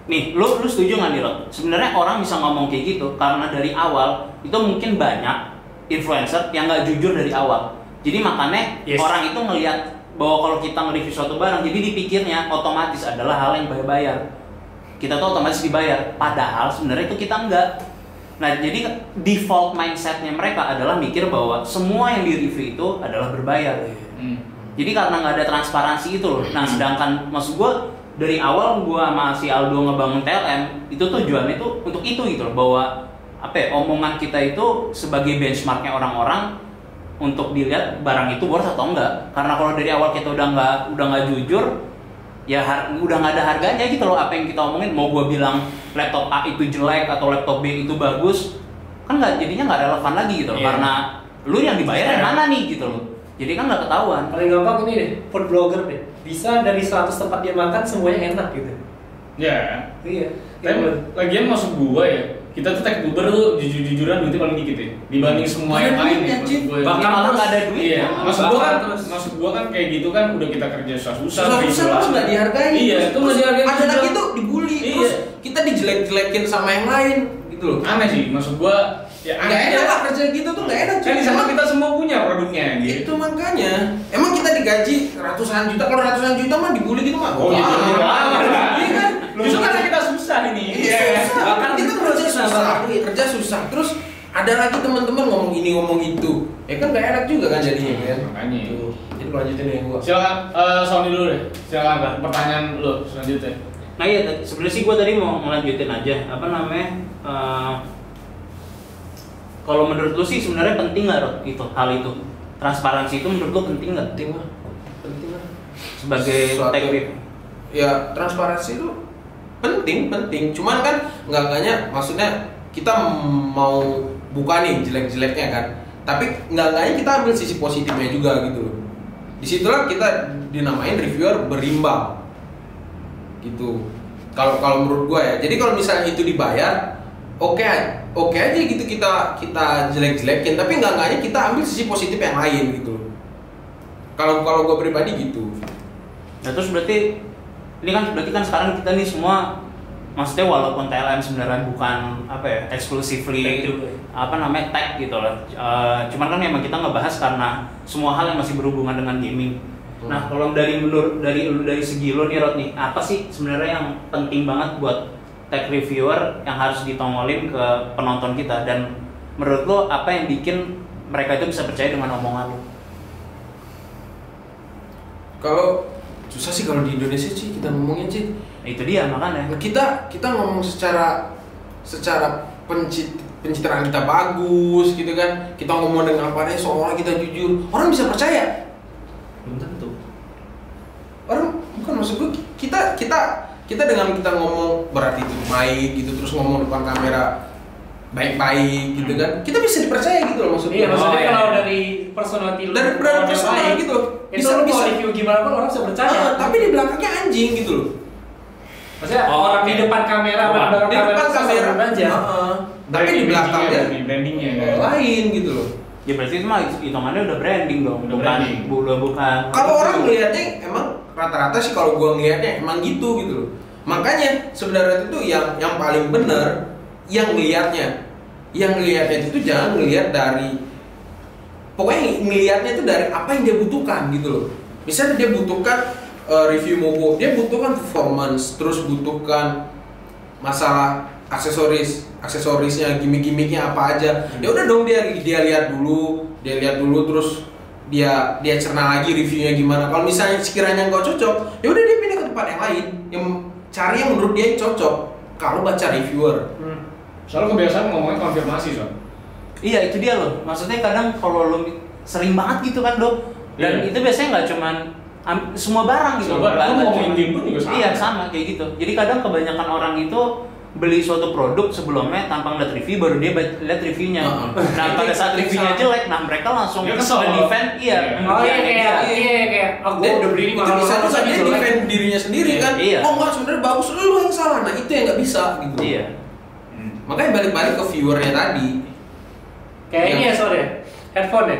nih lu lu setuju nggak nih lo? Sebenarnya orang bisa ngomong kayak gitu karena dari awal itu mungkin banyak influencer yang nggak jujur dari awal. Jadi makanya Yes. orang itu ngelihat bahwa kalau kita nge-review suatu barang, jadi dipikirnya otomatis adalah hal yang bayar-bayar. Kita tuh otomatis dibayar, padahal sebenarnya itu kita enggak. Nah, jadi default mindsetnya mereka adalah mikir bahwa semua yang di review itu adalah berbayar. Hmm. Jadi karena nggak ada transparansi itu loh. Nah sedangkan maksud gue dari awal gua sama si Aldo ngebangun TLM itu tujuannya itu untuk itu gitu loh bahwa apa ya, omongan kita itu sebagai benchmarknya orang-orang untuk dilihat barang itu worth atau enggak karena kalau dari awal kita udah nggak udah nggak jujur ya har- udah nggak ada harganya gitu loh apa yang kita omongin mau gua bilang laptop A itu jelek atau laptop B itu bagus kan nggak jadinya nggak relevan lagi gitu loh Iya. karena lu yang dibayar yang mana nih gitu loh jadi kan nggak ketahuan Paling gampang ini deh, food blogger deh. Bisa dari 100 tempat dia makan semuanya enak gitu. Ya. Iya. Tapi lagian masuk gua ya, kita tuh tech Uber tuh jujur-jujuran duitnya paling dikit ya dibanding semua Ada yang lain duitnya, ya. Cip. Maksud gua ya. bahkan malah nggak ada duit Iya, maksud gua kan, Terus. maksud gua kan kayak gitu kan udah kita kerja susah-susah. susah-susah terus nggak dihargai Iya, itu nggak dihargai. ada lagi tuh dibully Iya. terus kita dijelek-jelekin sama yang lain gitu loh Aneh sih, maksud gua ya nggak aneh enak lah kerja gitu tuh nggak enak Kan di sana Emang- kita semua punya produknya gitu. itu makanya emang kita digaji ratusan juta kalau ratusan juta mah dibully gitu mah Oh iya, Justru karena kita susah ini. Iya, susah. Bahkan kita itu kerja susah susah, banget. kerja susah. Terus ada lagi teman-teman ngomong ini ngomong itu, ya kan gak enak juga kan jadinya kan. Makanya. Tuh. Jadi lanjutin yang gua. Silakan eh Sony dulu deh. Silakan pertanyaan lu selanjutnya. Nah iya, tadi- sebenarnya sih gue tadi mau ngelanjutin aja apa namanya. eh, kalau menurut lu sih sebenarnya penting nggak Rod, itu hal itu transparansi itu menurut lu penting nggak Penting lah, penting lah. sebagai Suatu-? Ya transparansi itu penting, penting. Cuman kan nggak enggaknya maksudnya kita mau buka nih jelek-jeleknya kan. Tapi nggak enggaknya kita ambil sisi positifnya juga gitu loh. Di situlah kita dinamain reviewer berimbang. Gitu. Kalau kalau menurut gua ya. Jadi kalau misalnya itu dibayar, oke oke aja gitu kita kita jelek-jelekin. Tapi nggak enggaknya kita ambil sisi positif yang lain gitu. Kalau kalau gua pribadi gitu. Nah terus berarti ini kan berarti kan sekarang kita nih semua maksudnya walaupun TLM sebenarnya bukan apa ya exclusively Tech juga. apa namanya tech gitu loh. Eh, cuman kan memang kita ngebahas karena semua hal yang masih berhubungan dengan gaming. Hmm. Nah kalau dari menurut dari lu dari segi lo nih Rod nih apa sih sebenarnya yang penting banget buat tech reviewer yang harus ditongolin ke penonton kita dan menurut lo apa yang bikin mereka itu bisa percaya dengan omongan lo? Kalau susah sih kalau di Indonesia sih kita ngomongin sih. Nah, itu dia makanya. Kita kita ngomong secara secara pencit pencitraan kita bagus gitu kan. Kita ngomong dengan apa adanya seolah kita jujur. Orang bisa percaya. Belum tentu. Orang bukan maksud gue kita kita kita dengan kita ngomong berarti itu baik gitu terus ngomong depan kamera baik-baik gitu kan kita bisa dipercaya gitu loh maksud gue. Iya, maksudnya Oh, iya. kalau dari personality lu dari yang personal baik, gitu loh. Itu lu mau review gimana pun orang bisa percaya. Ah, tapi di belakangnya anjing gitu loh. Maksudnya Oh, orang di oke. depan kamera, Oh, di kamera depan bisa kamera sama aja. Heeh. tapi di belakangnya brandingnya, brandingnya kan. lain gitu loh. Ya berarti itu mah hitungannya udah branding dong, Udah bukan branding. bukan bukan. Kalau orang ngelihatnya emang rata-rata sih kalau gua ngelihatnya emang gitu gitu loh. Makanya sebenarnya itu yang yang paling benar yang ngelihatnya. Yang ngelihatnya itu jangan ngelihat dari pokoknya ngelihatnya itu dari apa yang dia butuhkan gitu loh. Misalnya dia butuhkan uh, review mobo, dia butuhkan performance, terus butuhkan masalah aksesoris, aksesorisnya, gimmick-gimmicknya apa aja. Ya udah dong dia dia lihat dulu, dia lihat dulu terus dia dia cerna lagi reviewnya gimana. Kalau misalnya sekiranya nggak cocok, ya udah dia pindah ke tempat yang lain, yang cari yang menurut dia yang cocok. Kalau baca reviewer, Hmm. Soalnya kebiasaan ngomongin konfirmasi soal. Iya itu dia loh. Maksudnya kadang kalau lo sering banget gitu kan dok. Dan Iya. itu biasanya nggak cuman am- semua barang gitu. Semua barang. Lo ngomongin game pun juga sama. Iya sama kayak gitu. Jadi kadang kebanyakan orang itu beli suatu produk sebelumnya tanpa ngeliat review baru dia lihat reviewnya. Nah pada saat reviewnya jelek, nah mereka langsung Dia kesel. defend iya. Iya. Oh iya iya, kayak iya. iya kayak oh, gua dia- udah beli ini itu mahal bisa tapi dia defend dirinya sendiri Iya, kan. iya. Oh enggak sebenarnya bagus, lu yang salah. Nah itu yang nggak bisa gitu. Iya. Makanya balik-balik ke viewernya tadi. Kayak ini ya sore. Headphone ya.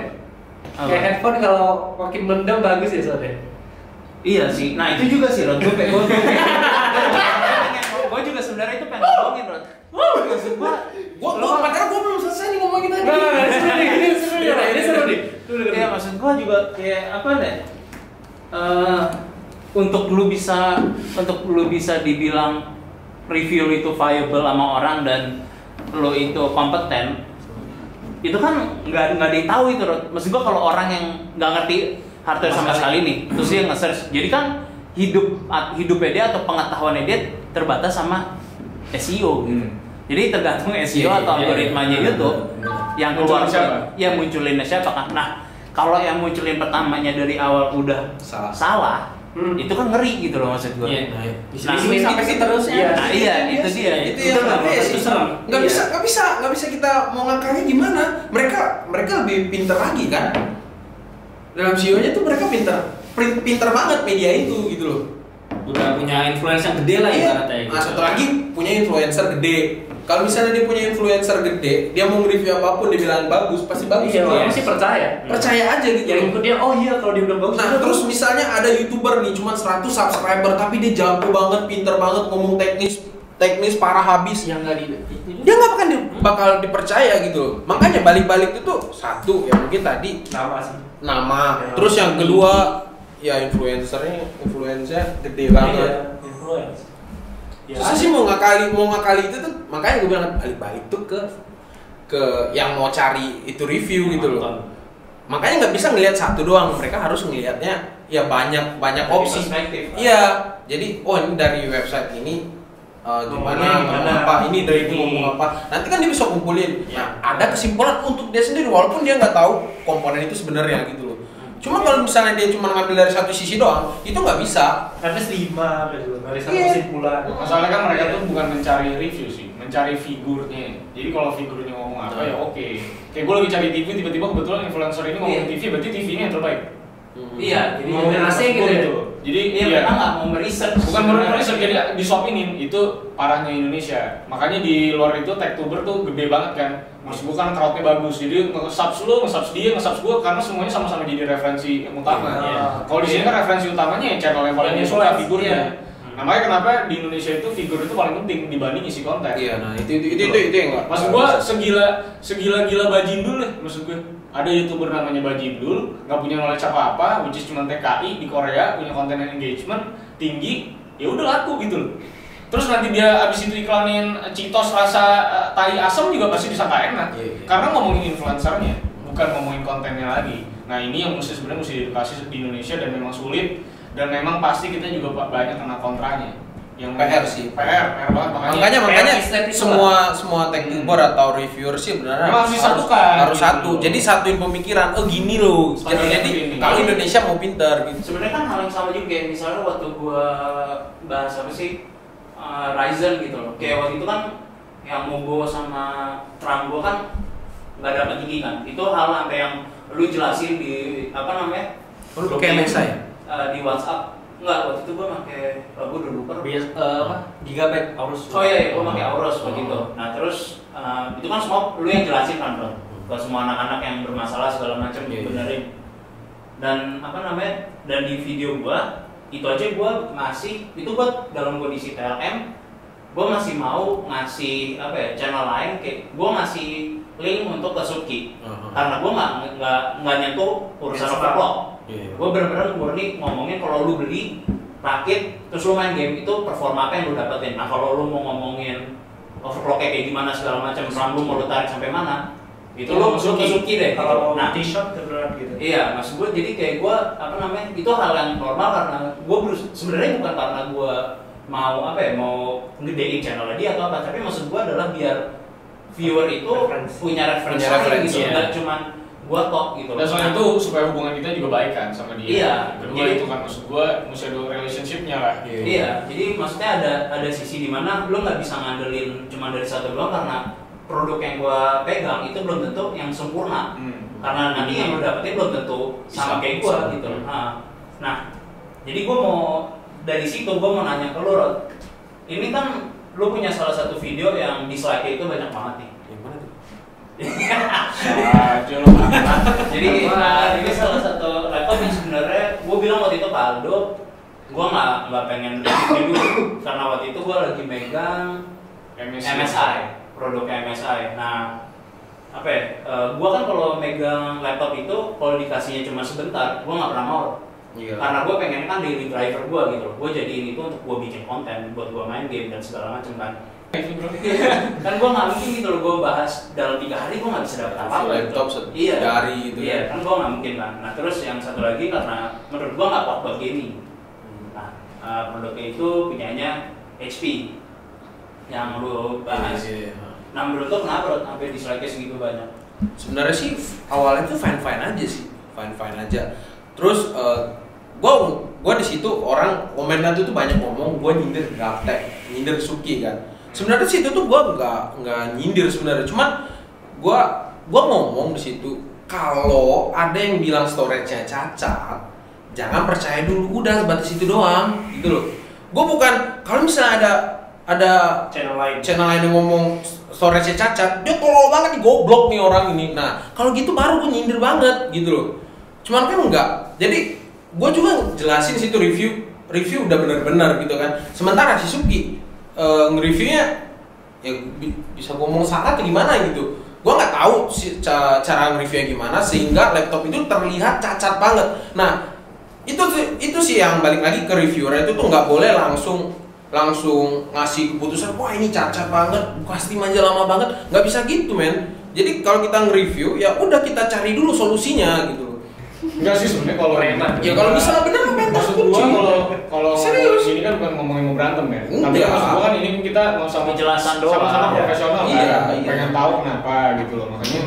Apa? Kayak headphone kalau makin mendem bagus ya sore. Iya sih. Nah itu juga sih Rod. Gue pengen. Gue juga sebenarnya itu pengen ngomongin Rod. Maksud gue. Gua, gua padahal gua belum selesai nih ngomongin tadi. Nah, ini seru nih, ini seru nih, Ray. ini seru nih. Tuh, tuh, tuh. Iya maksud gue juga kayak apa deh? Eh, untuk lu bisa untuk lu bisa dibilang review lu itu viable sama orang dan lu itu kompeten itu kan nggak nggak ditahu itu Rod. maksud gua kalau orang yang nggak ngerti hardware sama sekali nih terus dia nge-search jadi kan hidup hidupnya dia atau pengetahuannya dia terbatas sama SEO gitu. Hmm. Jadi tergantung SEO Iya, atau iya, algoritmanya iya. YouTube yang Munculin keluar siapa? Ya munculinnya siapa kan. Nah, kalau yang munculin pertamanya dari awal udah Salah. salah, Hmm. itu kan ngeri gitu loh maksud gue. Iya. Nah, Nah, Ini sampai seterusnya. Iya. Nah, iya, itu dia. itu Itu yang lah, aneh itu sih serem. nggak Iya. bisa nggak bisa nggak bisa kita mau ngangkanya gimana mereka mereka lebih pinter lagi kan dalam CEO nya tuh mereka pinter Pin- pinter banget media itu gitu loh Udah punya influence yang gede lah Iya. ibaratnya gitu. Nah, satu lagi punya influencer gede kalau misalnya dia punya influencer gede dia mau nge-review apa pun dia bilang bagus pasti bagus Iya, orang sih percaya. percaya aja gitu Yang ikut dia, oh iya kalau dia bilang bagus. Nah udah terus bagus. misalnya ada youtuber nih cuma 100 subscriber tapi dia jago banget, pinter banget ngomong teknis teknis parah habis yang nggak di itu dia nggak di- bakal dipercaya gitu loh. makanya balik-balik itu tuh satu ya mungkin tadi nama sih. nama Ya. terus yang kedua ya influencernya influencernya gede banget Iya, influence. Ya, susah sih mau ngakali mau ngakali itu tuh makanya gue bilang balik-balik tuh ke ke yang mau cari itu review gitu loh. Makanya nggak bisa ngelihat satu doang mereka harus ngelihatnya ya banyak banyak Dari opsi. iya jadi oh ini dari website ini uh, gimana gimana? apa ini dari itu Ini. ngomong apa. Nanti kan dia bisa kumpulin. Iya. nah ada kesimpulan untuk dia sendiri walaupun dia nggak tahu komponen itu sebenarnya gitu loh cuma kalau misalnya dia cuma ngambil dari satu sisi doang itu nggak bisa At least lima gitu, dari satu Iya. kesimpulan. Masalahnya kan mereka tuh bukan mencari review sih, mencari figurnya. Jadi kalau figurnya ngomong apa ya oke. Kayak gue lagi cari TV tiba-tiba kebetulan influencer ini ngomong Iya. TV, berarti TV ini yang terbaik. Iya, jadi Ngomongin AC Maksud gitu gua ya? Jadi Iya, iya. mereka nggak mau meriset. Bukan baru riset, jadi di shop ini itu parahnya Indonesia. Makanya di luar itu Techtuber tuh gede banget kan. Maksud gua kan crowdnya bagus, jadi nge-subs lu, nge-subs dia, nge-subs gua karena semuanya sama-sama jadi referensi yang utama. Iya. Kalau di sini kan referensi utamanya ya channel yang paling Yang suka influence, figurnya. iya. Nah, makanya kenapa di Indonesia itu figur itu paling penting dibanding isi konten. iya nah itu itu itu itu, itu yang Maksud gua segila segila gila Bajindul deh maksud gua. Ada youtuber namanya Bajindul, nggak punya knowledge apa apa, which is cuma TKI di Korea, punya konten engagement tinggi, ya udah laku gitu loh. Terus nanti dia abis itu iklanin Citos rasa eh, tai asam juga pasti disangka enak, Iya, iya. karena ngomongin influencernya, bukan ngomongin kontennya lagi. Nah ini yang mesti sebenarnya mesti diedukasi di Indonesia dan memang sulit dan memang pasti kita juga ba- banyak kena kontranya. Yang PR sih. PR, PR banget makanya. makanya makanya semua semua tech tuber atau reviewer sih benar Memang harus disatukan, harus gitu. satu jadi satuin pemikiran oh gini loh jadi, jadi ini. kalau Indonesia mau pinter gitu Sebenarnya kan hal yang sama juga kayak misalnya waktu gua bahas apa sih uh, Ryzen gitu loh. Kayak waktu itu kan yang Mobo sama Trambo kan nggak dapat tinggi kan. Itu hal sampai yang lu jelasin di apa namanya? Lu pakai MSI ya? Uh, di WhatsApp. Enggak, waktu itu gua pakai uh, gua udah lupa. Bias, eh, apa? Gigabyte Aorus. Oh iya, iya gua pakai Aorus begitu. Nah, terus uh, itu kan semua lu yang jelasin kan, Bro. Ke semua anak-anak yang bermasalah segala macam Iya, iya. benerin. Dan apa namanya? Dan di video gua itu aja gua ngasih itu gua dalam kondisi TLM gua masih mau ngasih apa ya channel lain kayak gua ngasih link untuk ke Suki Uh-huh. karena gua nggak nggak nggak nyentuh urusan Yes, overclock Iya. gue bener-bener murni ngomongin kalau lu beli rakit terus lu main game itu performa apa yang lu dapetin nah kalau lu mau ngomongin overclocknya kayak gimana segala macam RAM lu mau lu tarik sampai mana itu ke Suki. Suki deh Kalau nah t-shirt gitu. iya maksud gue jadi kayak gue apa namanya itu hal yang normal karena gue berus sebenarnya bukan karena gue mau apa ya mau ngedein channel dia atau apa tapi maksud gue adalah biar viewer itu Referensi. punya referensi Punya referensi, gitu ya. nggak cuman gue tok gitu Dan selain itu supaya hubungan kita juga baik kan sama dia. Iya. Kedua Jadi- itu kan maksud gua mesti ada relationshipnya lah. Iya. Iya, jadi maksudnya ada ada sisi di mana lo nggak bisa ngandelin cuma dari satu doang karena produk yang gua pegang itu belum tentu yang sempurna. Hmm. Karena nanti yang lo dapetin belum tentu sama Bisa, kayak gua bisa. gitu. Nah, nah, jadi gua mau dari situ gua mau nanya ke lo, Rod. Ini kan lo punya salah satu video yang dislike itu banyak banget nih. Yang mana tuh? *laughs* Jadi nah, ini salah satu laptop yang sebenarnya gue bilang waktu itu ke Aldo, gue nggak nggak pengen review dulu karena waktu itu gue lagi megang MSI. MSI, produk MSI. Nah, apa ya? gue kan kalau megang laptop itu kalau dikasihnya cuma sebentar, gue nggak pernah mau. Iya. Karena gue pengen kan daily driver gue gitu loh. Gue jadiin itu untuk gue bikin konten, buat gue main game dan segala macam kan. *laughs* kan gue nggak mungkin gitu loh gue bahas dalam tiga hari gue nggak bisa dapet apa apa Laptop satu iya jari gitu iya ya. kan gue nggak mungkin kan nah terus yang satu lagi karena menurut gue nggak kuat buat gaming Nah, eh, produknya itu punyanya HP yang lu bahas. Iya, iya. Nah menurut lo kenapa Rod, sampai dislike segitu banyak? sebenarnya sih awalnya tuh fine fine aja sih. Fine fine aja. Terus eh, gua gua di situ orang komennya tuh tuh banyak ngomong gua nyindir gaptek nyindir Suki kan. Sebenarnya situ tuh gua nggak nggak nyindir sebenarnya. Cuman gua gua ngomong di situ kalau ada yang bilang storage-nya cacat jangan percaya dulu. Udah sebatas itu doang. Gitu loh. Gua bukan kalau misalnya ada ada channel lain. channel lain yang ngomong storage-nya cacat, dia tolol banget nih goblok nih orang ini. Nah, kalau gitu baru gue nyindir banget gitu loh. Cuman kan enggak. Jadi gue juga jelasin situ review review udah bener-bener gitu kan. Sementara si Suki eh, nge-reviewnya ya bi- bisa ngomong salah gimana gitu. Gue nggak tahu si, ca- cara nge-reviewnya gimana sehingga laptop itu terlihat cacat banget. Nah, itu itu sih yang balik lagi ke reviewer itu tuh nggak boleh langsung langsung ngasih keputusan wah ini cacat banget pasti aja lama banget nggak bisa gitu men jadi kalau kita nge-review ya udah kita cari dulu solusinya gitu Enggak sih sebenarnya kalau Preman. ya kalau misalnya bener lu pengen maksud gua kalau kalau Serius? ini kan bukan ngomongin mau berantem ya tapi Enggak. maksud gua kan ini kita mau sama Penjelasan doang. sama-sama profesional Iya, kan iya. pengen tahu kenapa gitu loh makanya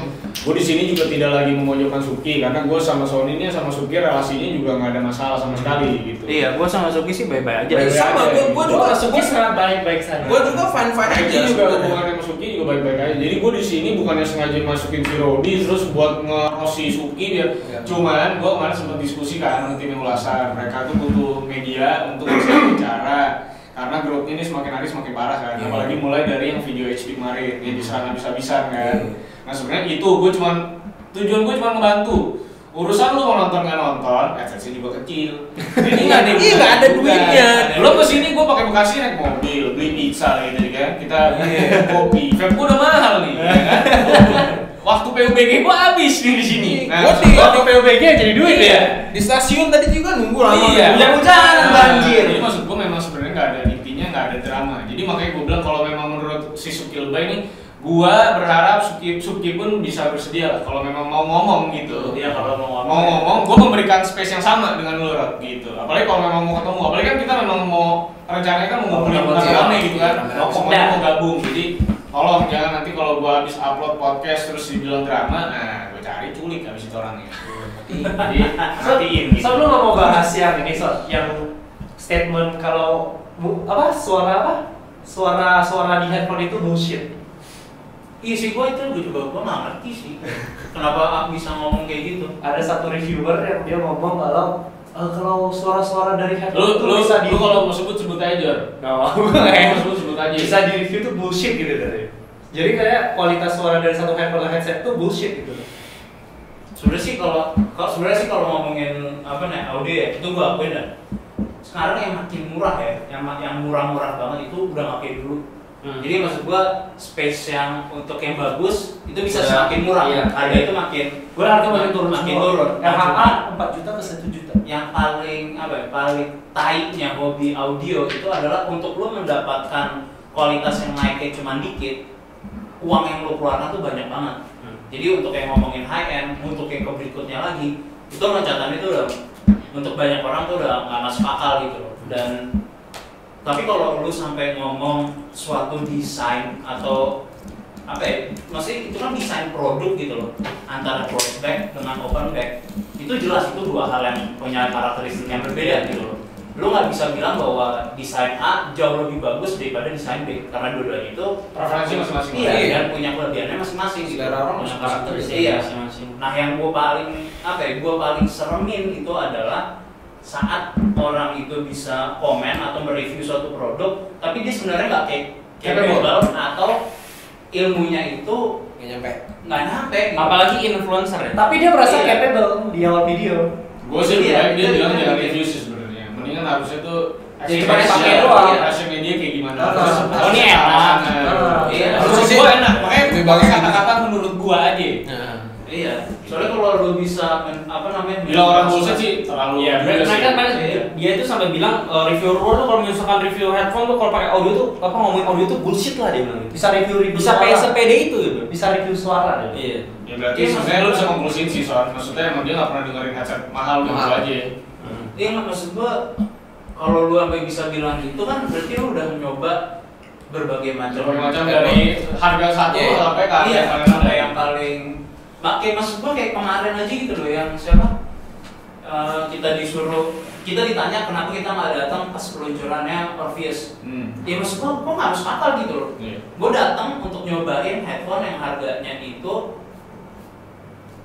gua di sini juga tidak lagi memojokkan Suki karena gua sama Sony ini sama Suki relasinya juga nggak ada masalah sama sekali gitu Iya, gua sama Suki sih baik-baik aja. Baik-baik sama aja. gua gua juga Suki sangat baik-baik saja. gua juga fine fine aja Eki juga hubungannya sama Suki juga baik-baik aja. Jadi gue di sini bukannya sengaja masukin si Rodi terus buat ngerosi Suki dia. Iya. Cuman gue kemarin sempat diskusi kan sama tim ulasan. Mereka tuh butuh media untuk bisa bicara karena grup ini semakin hari semakin parah kan. Iya. Apalagi mulai dari yang video HP kemarin yang diserang habis-habisan kan. Iya. Nah sebenarnya itu gue cuman tujuan gue cuma ngebantu. Urusan lu mau nonton nggak nonton, adsense juga kecil. *laughs* Jadi nggak ada Iya, nggak ada duitnya. Lo ke sini gue pakai bekasi naik mobil, beli pizza gitu kan. Kita Iya. *laughs* kopi, vape gue udah mahal nih, ya kan? *laughs* Waktu PUBG gue habis nih di sini. Gua di- waktu PUBG jadi duit ya. di stasiun tadi juga nunggu lama Iya, Hujan-hujanan, Nah, banjir. Jadi maksud gue memang nggak ada intinya, nggak ada drama. Jadi makanya gue bilang kalau memang menurut si Suki Lebay ini, gue berharap Suki, Suki pun bisa bersedia lah kalau memang mau ngomong gitu. Iya, kalau mau ngomong. mau ngomong, gue memberikan space yang sama dengan lu Rod, gitu. Apalagi kalau memang mau ketemu, apalagi kan kita memang mau rencananya kan mau ngumpulin ketemu, rame iya. gitu kan, Iya, mau mau gabung. Jadi tolong jangan nanti kalau gue habis upload podcast terus dibilang drama, nah gue cari culik habis itu orangnya. Jadi matiin gitu. So, lu nggak mau bahas yang ini, so, yang statement kalau mu- apa suara apa? Suara suara di handphone itu bullshit. Iya sih, gua itu gua juga gua nggak ngerti sih. Kenapa bisa ngomong kayak gitu? Ada satu reviewer yang dia ngomong kalau eh, kalau suara-suara dari Lu, handphone itu lu, bisa di lu kalau mau sebut sebut aja Jor. Nggak mau. Lu mau sebut sebut aja. bisa di review itu bullshit gitu dari. Jadi kayak kualitas suara dari satu handphone ke headset itu bullshit gitu. Sebenarnya sih kalau kalau sebenarnya sih kalau ngomongin apa nih audio ya itu gua akuin dah. Sekarang yang makin murah ya, yang yang murah-murah banget itu udah nggak kayak dulu. Hmm. Jadi maksud gua space yang untuk yang bagus itu bisa Udah, semakin murah. iya. Harga itu makin Gue harga makin turun makin semua. turun. RHA 4 juta ke 1 juta. yang paling apa ya paling taiknya hobi audio itu adalah untuk lo mendapatkan kualitas yang naiknya cuma dikit uang yang lo keluarkan tuh banyak banget Hmm. jadi untuk yang ngomongin high end untuk yang ke berikutnya lagi itu loncatan itu udah untuk banyak orang tuh udah nggak masuk akal gitu loh. Dan tapi kalau lu sampai ngomong suatu desain atau apa ya maksudnya itu kan desain produk gitu loh antara close back dengan open back itu jelas itu dua hal yang punya karakteristik yang berbeda gitu loh lu nggak bisa bilang bahwa desain A jauh lebih bagus daripada desain B karena dua-duanya itu Preferensi masing-masing. iya Iya. dan punya kelebihannya masing-masing gitu Selera orang punya masing-masing. karakteristik iya masing-masing. Nah yang gue paling apa ya, gue paling seremin itu adalah saat orang itu bisa komen atau mereview suatu produk, tapi dia sebenarnya nggak kayak Capable. atau ilmunya itu nggak nyampe nggak nyampe. Apalagi influencer ya. Tapi dia merasa Iya. capable di awal video. Gue sih Iya, baik dia iya, bilang jangan review sih harusnya tuh Jadi express pakai doang. expressionnya dia kayak gimana. Oh, ini enak. pasangan. Ah, iya. Menurut Harusnya gua enak. Makanya lebih pakai kata-kata menurut gua aja. Iya. Soalnya kalau lu bisa apa namanya? Bilang orang bullshit sih terlalu Iya, mereka kan Iya. dia itu sampai bilang eh, reviewer tuh kalau misalkan review headphone tuh kalau pakai audio tuh apa ngomongin audio tuh bullshit lah dia bilang. Bisa review review Bisa sepede itu gitu. Bisa review suara. Iya. Ya berarti Iya, sebenarnya lu bisa konklusin sih soal maksudnya emang dia nggak pernah dengerin headset mahal gitu Mahal. aja. Iya nggak maksud gua kalau lu sampai bisa bilang gitu kan berarti lu udah nyoba berbagai macam Berbagai macam dari harga satu Iya. sampai ke harga iya, yang paling sampai rendah. yang paling pakai maksud gua kayak kemarin aja gitu loh yang siapa Eh, kita disuruh kita ditanya kenapa kita nggak datang pas peluncurannya Orpheus Hmm. ya maksud gua gua nggak harus akal gitu loh Iya. gue datang untuk nyobain headphone yang harganya itu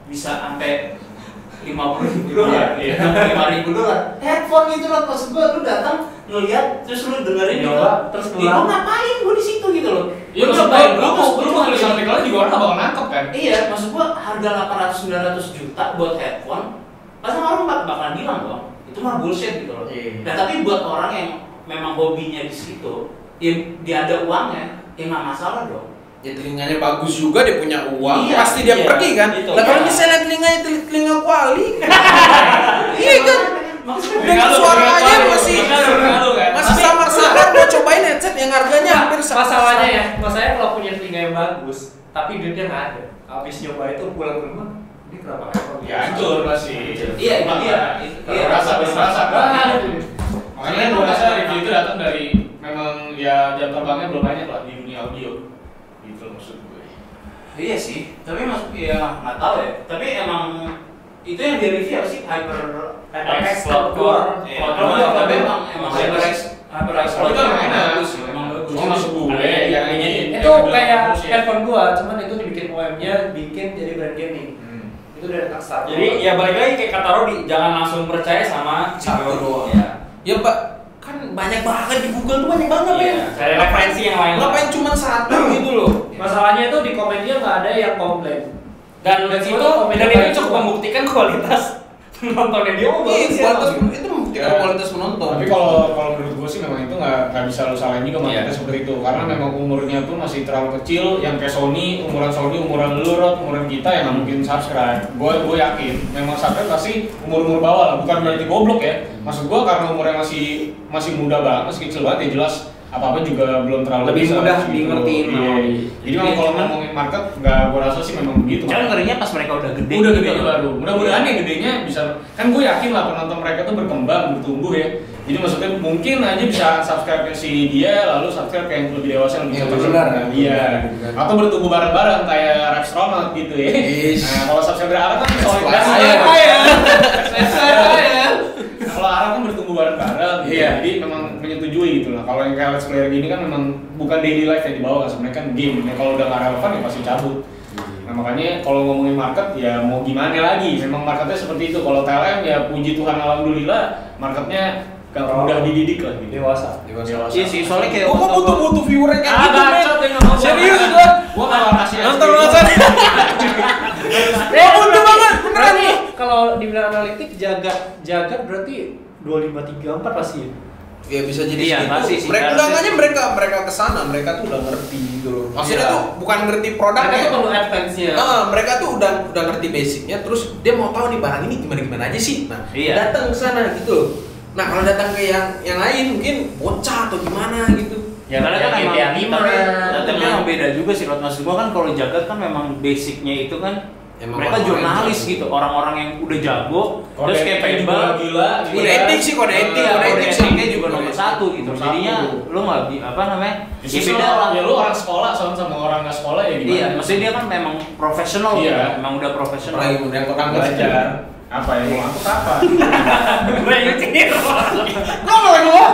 bisa sampai lima puluh ribu dolar, Iya. lima ribu dolar. Headphone gitu loh, maksud gue lu datang ngeliat terus lu dengerin Nyoba, juga. terus pulang. gua ngapain gue di situ gitu loh? Iya, maksud nyobain, gue, lu mau lu mau tulis gini. artikelnya juga orang bakal nangkep kan? Iya, maksud gua harga 800 900 juta buat headphone, pasti orang bak bakalan bilang dong, itu mah bullshit gitu loh. Iya. Nah, tapi buat orang yang memang hobinya di situ, ya dia ada uangnya, ya nggak masalah dong. Ya telinganya bagus juga dia punya uang, Iya, pasti dia iya, pergi kan. itu. Lah kalau Iya. misalnya telinganya tel- telinga kuali, *laughs* iya kan. Maksudnya Dengan Telinga lu, suara telinga aja lu, masih telinga telinga kan? masih samar-samar mau cobain headset yang harganya Nah, hampir sama. masalahnya ya, masalahnya kalau punya telinga yang bagus, tapi duitnya nggak ada. Habis nyoba itu pulang ke rumah, ini kenapa iPhone? Ya hancur pasti. Iya, itu dia. Itu- Iya, iya, rasa rasa- berasa. Makanya gue rasa review itu datang dari memang ya jam terbangnya belum banyak lah di dunia audio. Maksud gue. Iya sih, tapi mas ya nggak tahu ya. Tapi emang itu yang di review sih hyper HyperX Cloud Core. Iya, tapi emang emang HyperX HyperX Oh, itu emang bagus, emang bagus. Oh, maksud gue yang ini itu kayak handphone gua, cuman itu dibikin OM-nya bikin jadi brand gaming. Hmm. Itu dari Takstar. Jadi ya balik lagi kayak kata Rodi, jangan langsung percaya sama Satu doang. Ya. Ya pak, kan banyak banget di Google tuh banyak banget Iya, ya. cari referensi yang lain. Ngapain cuma satu gitu loh? Masalahnya itu di komennya nggak ada yang komplain. Dan, Dan itu komen dan itu cukup membuktikan kualitas *laughs* penontonnya dia. Oh, Iya, bagus ya, kualitas itu membuktikan Ya. kualitas penonton. Tapi kalau kalau menurut gue sih memang itu nggak nggak bisa lo salahin juga marketnya Iya. seperti itu karena memang umurnya pun masih terlalu kecil yang kayak Sony umuran Sony umuran lu Rod, umuran kita yang nggak mungkin subscribe gue gue yakin memang subscribe pasti umur umur bawah lah bukan berarti goblok ya maksud gue karena umurnya masih masih muda banget masih kecil banget ya jelas apa apa juga belum terlalu Lebih bisa mudah gitu. dingertiin Iya. dia. jadi memang kalau ngomongin market nggak gue rasa sih memang begitu Cuman ngerinya pas mereka udah gede. udah gitu gede loh. baru mudah-mudahan yang gedenya bisa kan gue yakin lah penonton mereka tuh berkembang bertumbuh ya jadi maksudnya mungkin aja bisa subscribe ke si dia lalu subscribe ke yang lebih dewasa yang lebih cocok benar. Benar. atau bertumbuh bareng-bareng kayak Rextronaut gitu ya nah kalau subscriber Arab kan solid. Nah, kalau Arab kan bertumbuh bareng-bareng gitu. Iya. jadi memang menyetujui gitu lah kalau yang kayak let's player gini kan memang bukan daily life yang dibawa kan sebenarnya kan game ya kalau udah nggak relevan ya pasti cabut Nah makanya kalau ngomongin market ya mau gimana lagi, memang marketnya seperti itu. Kalau TLM ya puji Tuhan alhamdulillah marketnya gak mudah dididik lah gitu. Dewasa. Dewasa. Iya sih, soalnya kayak Gua kok butuh butuh viewer kayak gitu, men. Serius gua. Gua kalau kasih Nonton nonton. Eh, butuh banget, beneran nih. kalau dibilang analitik jagat jagat berarti 2534 pasti ya. Ya bisa jadi Iya, segitu. sih, Mereka hanya mereka mereka ke sana, mereka tuh udah ngerti gitu loh. Maksudnya Iya. tuh bukan ngerti produknya. Mereka tuh perlu advance-nya. Ah, mereka tuh udah udah ngerti basicnya, terus dia mau tahu nih barang ini gimana gimana aja sih. Nah, Iya. datang ke sana gitu. loh. Nah, kalau datang ke yang yang lain mungkin bocah atau gimana gitu. Ya, Karena kan yang emang, GTA 5. tapi, tapi emang beda juga sih Rod. Maksud gua kan kalau jagat kan memang basicnya itu kan Emang mereka jurnalis yang gitu, orang-orang yang udah jago, Kode terus kayak juga Pemba, gila, Kode gila. etik sih, kode etik, Iya, kode kode etik sih. etiknya juga Kode nomor satu gitu. Nomor Jadinya satu. lu nggak apa namanya? Ya, Ya beda lah. Ya lu orang sekolah sama sama orang nggak sekolah ya gimana? Iya, maksudnya dia kan memang profesional, Iya. gitu. emang udah profesional. Apalagi mudah orang belajar apa yang mau angkut apa? *laughs* *laughs* Gue nyetir. Gua malah gua.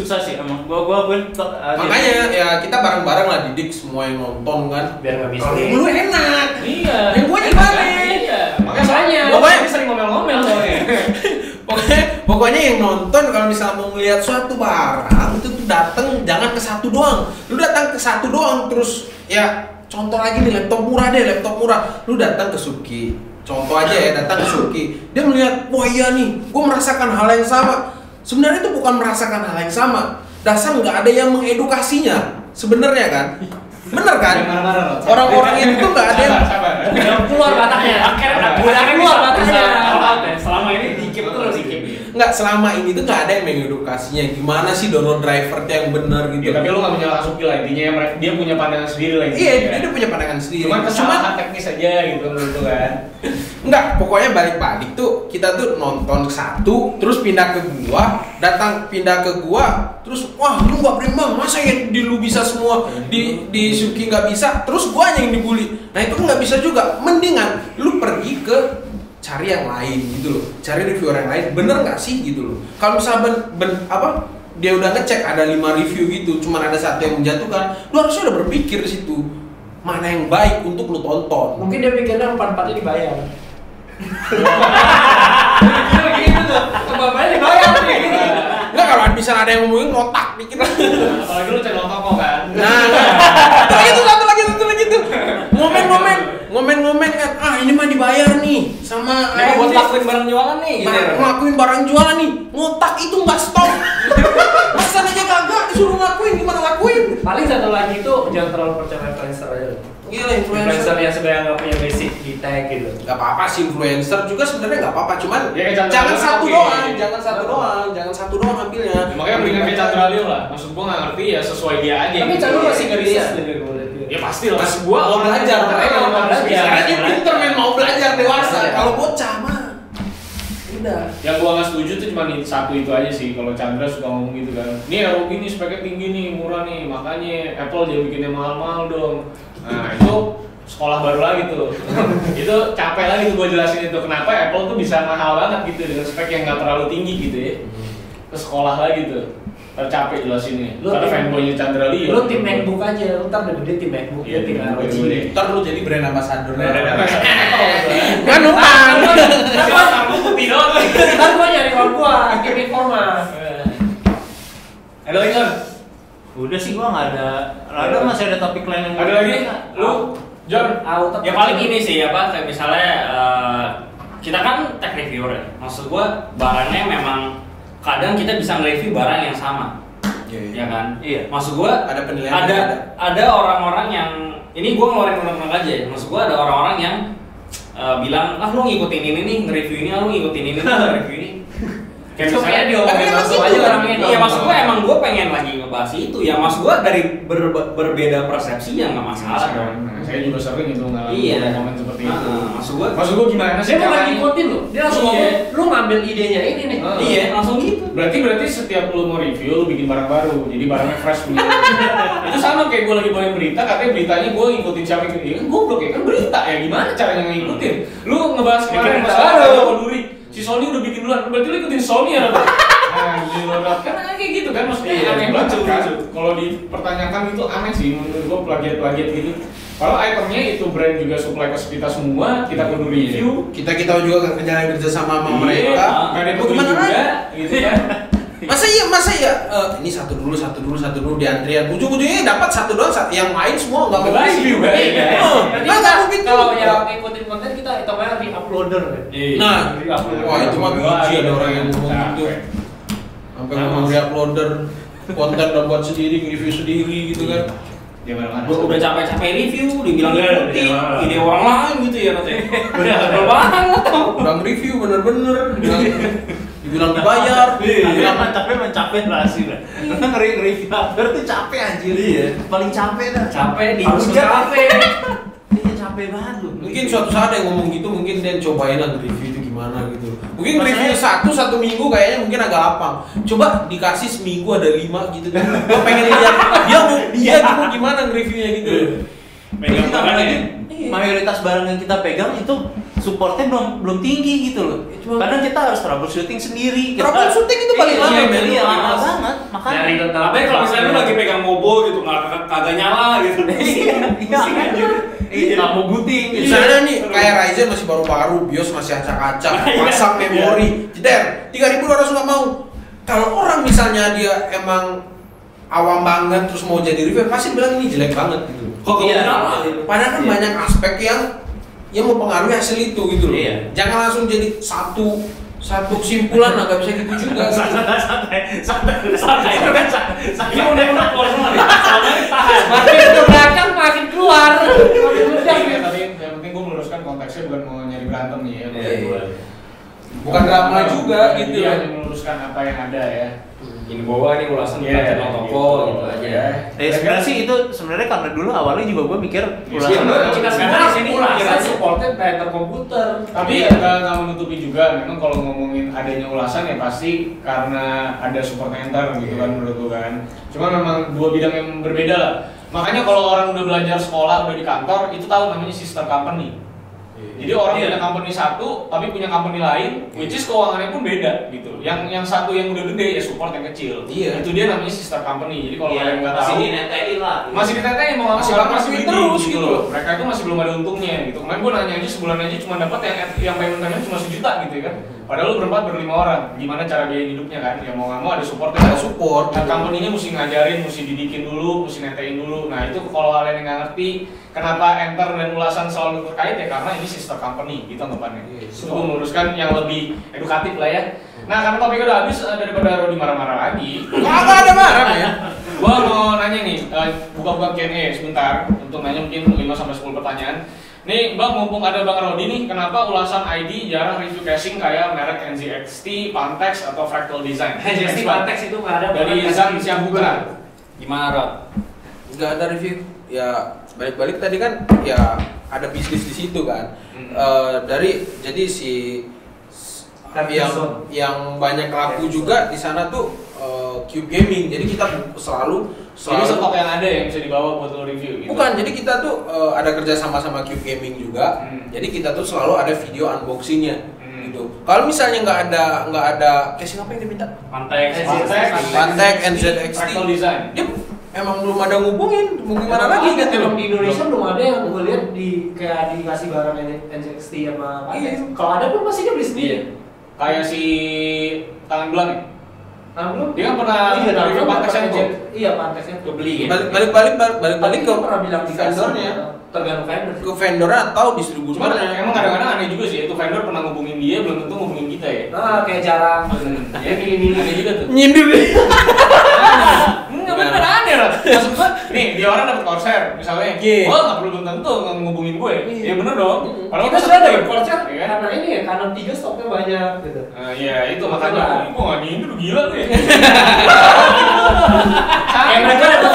Susah sih emang. Gua gua pun uh, Makanya ya kita bareng-bareng lah didik semua yang nonton kan. Biar nggak Kalau miskin. lu enak. Iya. Yang gua gimana? Iya. Makanya soalnya Gua gua banyak- sering ngomel-ngomel soalnya. *laughs* Pokoknya pokoknya yang nonton kalau misalnya mau ngelihat suatu barang itu tuh datang jangan ke satu doang. Lu datang ke satu doang terus ya contoh lagi nih laptop murah deh, laptop murah. Lu datang ke Suki. Contoh aja ya datang ke Suki. Dia melihat, "Wah iya nih, gue merasakan hal yang sama." Sebenarnya itu bukan merasakan hal yang sama. Dasar nggak ada yang mengedukasinya. Sebenarnya kan? Bener kan? Orang-orang itu tuh nggak ada yang Sabar, sabar. Udah keluar bataknya. Akhirnya keluar bataknya. Selama ini. Nggak selama ini tuh nggak ada yang mengedukasinya gimana sih download driver yang benar gitu Ya, tapi lu gak menyalahkan Suki lah intinya ya, dia punya pandangan sendiri lah iya intinya. dia, punya pandangan sendiri Cuman kesalahan teknis aja gitu menurut kan. *laughs* Enggak, pokoknya balik-balik tuh kita tuh nonton satu, terus pindah ke gua, datang pindah ke gua, terus wah lu gak berimbang, masa ya di lu bisa semua, di di Suki nggak bisa, terus gua yang dibully. Nah itu nggak bisa juga. Mendingan lu pergi ke cari yang lain gitu loh, cari reviewer yang lain, bener nggak sih gitu loh. Kalau misalnya ben, ben- apa dia udah ngecek ada 5 review gitu, cuman ada satu yang menjatuhkan, lu harusnya udah berpikir di situ mana yang baik untuk lu tonton. Mungkin dia pikirnya empat empatnya dibayar. gitu tuh. Bapaknya dibayar nih gitu. Enggak kalau bisa ada yang ngomongin ngotak dikit. Apalagi lu channel toko kan. Nah, satu lagi tuh, satu lagi, satu lagi tuh. Ngomen-ngomen, ngomen-ngomen kan. Ah ini mah dibayar nih sama Ini buat lakuin barang jualan nih gitu. Barang- ngelakuin barang jualan nih. Ngotak itu nggak stop. *laughs* Pesan aja kagak disuruh ngelakuin gimana ngelakuin? Paling satu lagi itu jangan terlalu percaya influencer aja. Gila Influencer influencer. yang sebenarnya nggak punya basic di tag gitu. Gak apa-apa sih influencer juga sebenarnya nggak apa-apa, cuman Ya, Chandra jangan Leo satu doang, jangan satu doang, jangan satu doang ambilnya. Ya, makanya mendingan kayak Chandra lah. Maksud gua nggak ngerti ya sesuai dia aja. Tapi gitu. Chandra masih nggak bisa Gue. Ya pasti lah. Mas gua mau belajar, mau mau belajar. Sekarang dia pinter men mau belajar dewasa. Kalau bocah mah udah. Yang gua nggak setuju tuh cuma satu itu aja sih. Kalau Chandra suka ngomong gitu kan. Nih ROG nih speknya tinggi nih, murah nih. Makanya Apple dia bikinnya mahal-mahal dong. Nah itu sekolah baru lagi tuh. *laughs* itu capek lagi tuh gua jelasin itu kenapa Apple tuh bisa mahal banget gitu dengan spek yang nggak terlalu tinggi gitu ya. Ke sekolah lagi tuh. Tercapek jelasinnya. Lu Karena tim- fanboynya Chandra Leo. Lu tim MacBook aja, lu ntar udah gede tim MacBook, Iya, lu tim ROG. Ntar lu jadi brand ambassador Kan Kan numpang. Doang? Ntar gua nyari kawan gua, Kim Informa. Ada lagi kan? Udah sih gua nggak ada. Ada masih ada topik lain yang Ada lagi? Lu, John? Ya paling ini sih apa kayak misalnya eh, kita kan tech reviewer ya. Maksud gua barangnya memang kadang kita bisa nge-review barang yang sama. Ya kan? Iya. Maksud gua Ada penilaian ada ada orang-orang yang ini gua ngeluarin undang-undang aja ya. Maksud gua ada orang-orang yang eh, bilang, "Ah lu ngikutin ini nih, nge-review ini, ah lu ngikutin ini, nge-review ini." Kayak misalnya- diomongin Tapi langsung aja gitu. orangnya. Iya maksud gue emang gue pengen lagi ngebahas itu ya maksud gue dari ber- berbeda persepsi ya nggak masalah dong. Saya juga sering itu ngalamin Iya. komen seperti itu. Ah, maksud gue Maksud gua gimana sih? Dia bukan caranya? ngikutin lu, dia langsung Iya. ngomong, lu ngambil idenya ini nih. Iya langsung gitu. Berarti berarti setiap lu mau review lu bikin barang baru, jadi barangnya fresh punya. *laughs* itu sama kayak gue lagi bawain berita, katanya beritanya gue ngikutin siapa yang ya kan goblok ya kan berita ya gimana caranya ngikutin? Lu ngebahas kemarin masalah baru. Si Sony udah bikin duluan, berarti lu ikutin Sony ya? Anjir, kan kayak gitu kan maksudnya Iya, aneh lucu, banget kan. lucu. Kalau dipertanyakan itu aneh sih menurut gue plagiat-plagiat gitu. Kalau itemnya itu brand juga supply ke kita semua, kita kudu review, Kita kita juga kerjaan kerja sama sama Iya, mereka. Mau yang gimana juga, gitu kan. *laughs* Masa iya, masa iya eh, ini satu dulu, satu dulu, satu dulu di antrian. Ujung-ujungnya dapat satu doang, satu- yang lain semua nggak mau Nggak review. review, iya. Oh, nggak kalau yang ngikutin konten kita hitungannya re-uploader. Iya. Nah, Re-uploader. wah itu mah biji ada orang yang ngomong gitu. Sampai ngomong re-uploader konten udah buat sendiri, review sendiri gitu kan. Ya udah capek-capek review, dibilang Iya, ngerti, iya. ide orang lain gitu ya nanti. Udah *laughs* banget tau. Udah review bener-bener, dibilang, dibayar, Tapi dibilang emang capek emang capek lah sih lah. Ngeri-ngeri upload tuh capek anjir. Iya. Paling capek dah. Capek di capek. Iya capek banget lu. mungkin suatu saat ada yang ngomong gitu mungkin dia cobain lah review itu gimana gitu mungkin review satu satu minggu kayaknya mungkin agak lapang coba dikasih seminggu ada lima gitu kan gua pengen lihat dia mau dia mau gimana nge-reviewnya gitu Megang Kita barang lagi, ya. Mayoritas barang yang kita pegang itu supportnya belum belum tinggi gitu loh. Cuma- Kadang kita harus troubleshooting sendiri. Kita- Troubleshooting itu paling Iya, lama, iya. Iya, lama Mas. banget. Makanya. Nyari tentang Tapi kalau misalnya lu lagi pegang mobo gitu nggak kagak nyala gitu. *laughs* Iya, iya. Iya, nggak mau booting. gitu. Misalnya nih kayak Ryzen masih baru-baru, BIOS masih acak-acak, *laughs* pasang memori, jeder, 3200 nggak mau. Kalau orang misalnya dia emang awam banget terus mau jadi review pasti bilang ini jelek banget gitu. Kok Iya. Padahal kan Iya. banyak aspek yang yang mempengaruhi hasil itu gitu loh. Iya. Jangan langsung jadi satu satu kesimpulan lah, nggak bisa gitu juga. *laughs* santai santai santai santai itu kan santai Ini keluar semua nih. Soalnya tahan. Makin ke belakang makin keluar. Ya, tapi yang penting gue meluruskan konteksnya bukan mau nyari berantem nih ya. Iya, iya. Bukan drama juga gitu hanya meluruskan apa yang ada ya. Ini bawa nih ulasan Iya, yeah, toko gitu. gitu aja. Ya. Eh, sebenarnya sih itu sebenarnya karena dulu awalnya juga gue mikir Iya, ulasan bener. Kita semua di sini ulasan supportnya printer komputer. Tapi Iya. nggak nggak menutupi juga, memang kalau ngomongin adanya ulasan ya pasti karena ada support enter gitu kan menurut gua kan. Cuma memang dua bidang yang berbeda lah. Makanya kalau orang udah belajar sekolah, udah di kantor, itu tahu namanya sister company. Jadi orang Iya. punya company satu, tapi punya company lain, which is keuangannya pun beda gitu. Yang yang satu yang udah gede ya support yang kecil. Iya. Itu dia namanya sister company. Jadi kalau Iya, kalian nggak masih tahu, lah. masih ditetein mau nggak Masih mau bakal masih duit terus gitu gitu. loh. Mereka itu masih belum ada untungnya gitu. Kemarin gue nanya aja sebulan aja cuma dapat yang yang payment cuma sejuta gitu ya kan. Padahal lu berempat berlima orang. Gimana cara biaya hidupnya kan? Ya mau nggak mau ada support Ada support. Nah, gitu. company-nya mesti ngajarin, mesti didikin dulu, mesti netein dulu. Nah itu kalau kalian yang nggak ngerti kenapa enter dan ulasan selalu terkait ya karena ini sister company gitu anggapannya. Iya, Itu gue meluruskan yang lebih edukatif lah ya. Nah karena topiknya udah habis eh, daripada Rodi marah-marah lagi, Nggak ada marah ya. gua mau nanya nih, eh, buka-buka Q&A sebentar untuk nanya mungkin 5 sampai 10 pertanyaan. Nih, Bang, mumpung ada Bang Rodi nih, kenapa ulasan ID jarang review casing kayak merek NZXT, Pantex atau Fractal Design? *laughs* Bang. konteks itu nggak ada. Dari di Siaputra. Gimana Rod? nggak ada review ya balik-balik tadi kan ya ada bisnis di situ kan Hmm. Eh, dari jadi si yang Zone. yang banyak laku juga di sana tuh eh, Cube Gaming jadi kita selalu Jadi selalu stok yang ada yang bisa dibawa buat lo review gitu. bukan jadi kita tuh eh, ada kerja sama sama Cube Gaming juga Hmm. jadi kita tuh selalu ada video unboxingnya Hmm. gitu kalau misalnya nggak ada nggak ada casing apa yang diminta Pantex. Pantex, Pantex, NZXT. Dia emang belum ada ngubungin mau gimana lagi gitu emang di Indonesia belum ada yang gue lihat di kayak dikasih barang NXT sama Pantex. Iya. Kalau ada pun pasti dia beli sendiri. Iya. Kayak si tangan belang ya? Nah, belum. Dia kan pernah iya, nah, review gua- jet. Iya, Pantexnya tuh Kebeli ya? balik balik balik balik balik ke pernah bilang ke dikasih, vendornya Tergantung vendor. ke vendor atau Cuma distributornya emang kadang-kadang aneh juga sih, itu vendor pernah ngubungin dia, belum tentu ngubungin kita ya. Nah, kayak jarang. Ya, milih-milih aneh juga tuh. nyindir *laughs* bener aneh lah. Maksud gua, nih dia orang dapat Corsair misalnya. Iya. Gua enggak perlu belum tentu ngubungin gue. Iya. Ya bener dong. Padahal Kita gua sudah tim. voucher Iya kan? karena ini ya, karena tiga stoknya banyak gitu. Nah, iya itu makanya gua enggak nyindir gila nih. *laughs* Kayak mereka dapat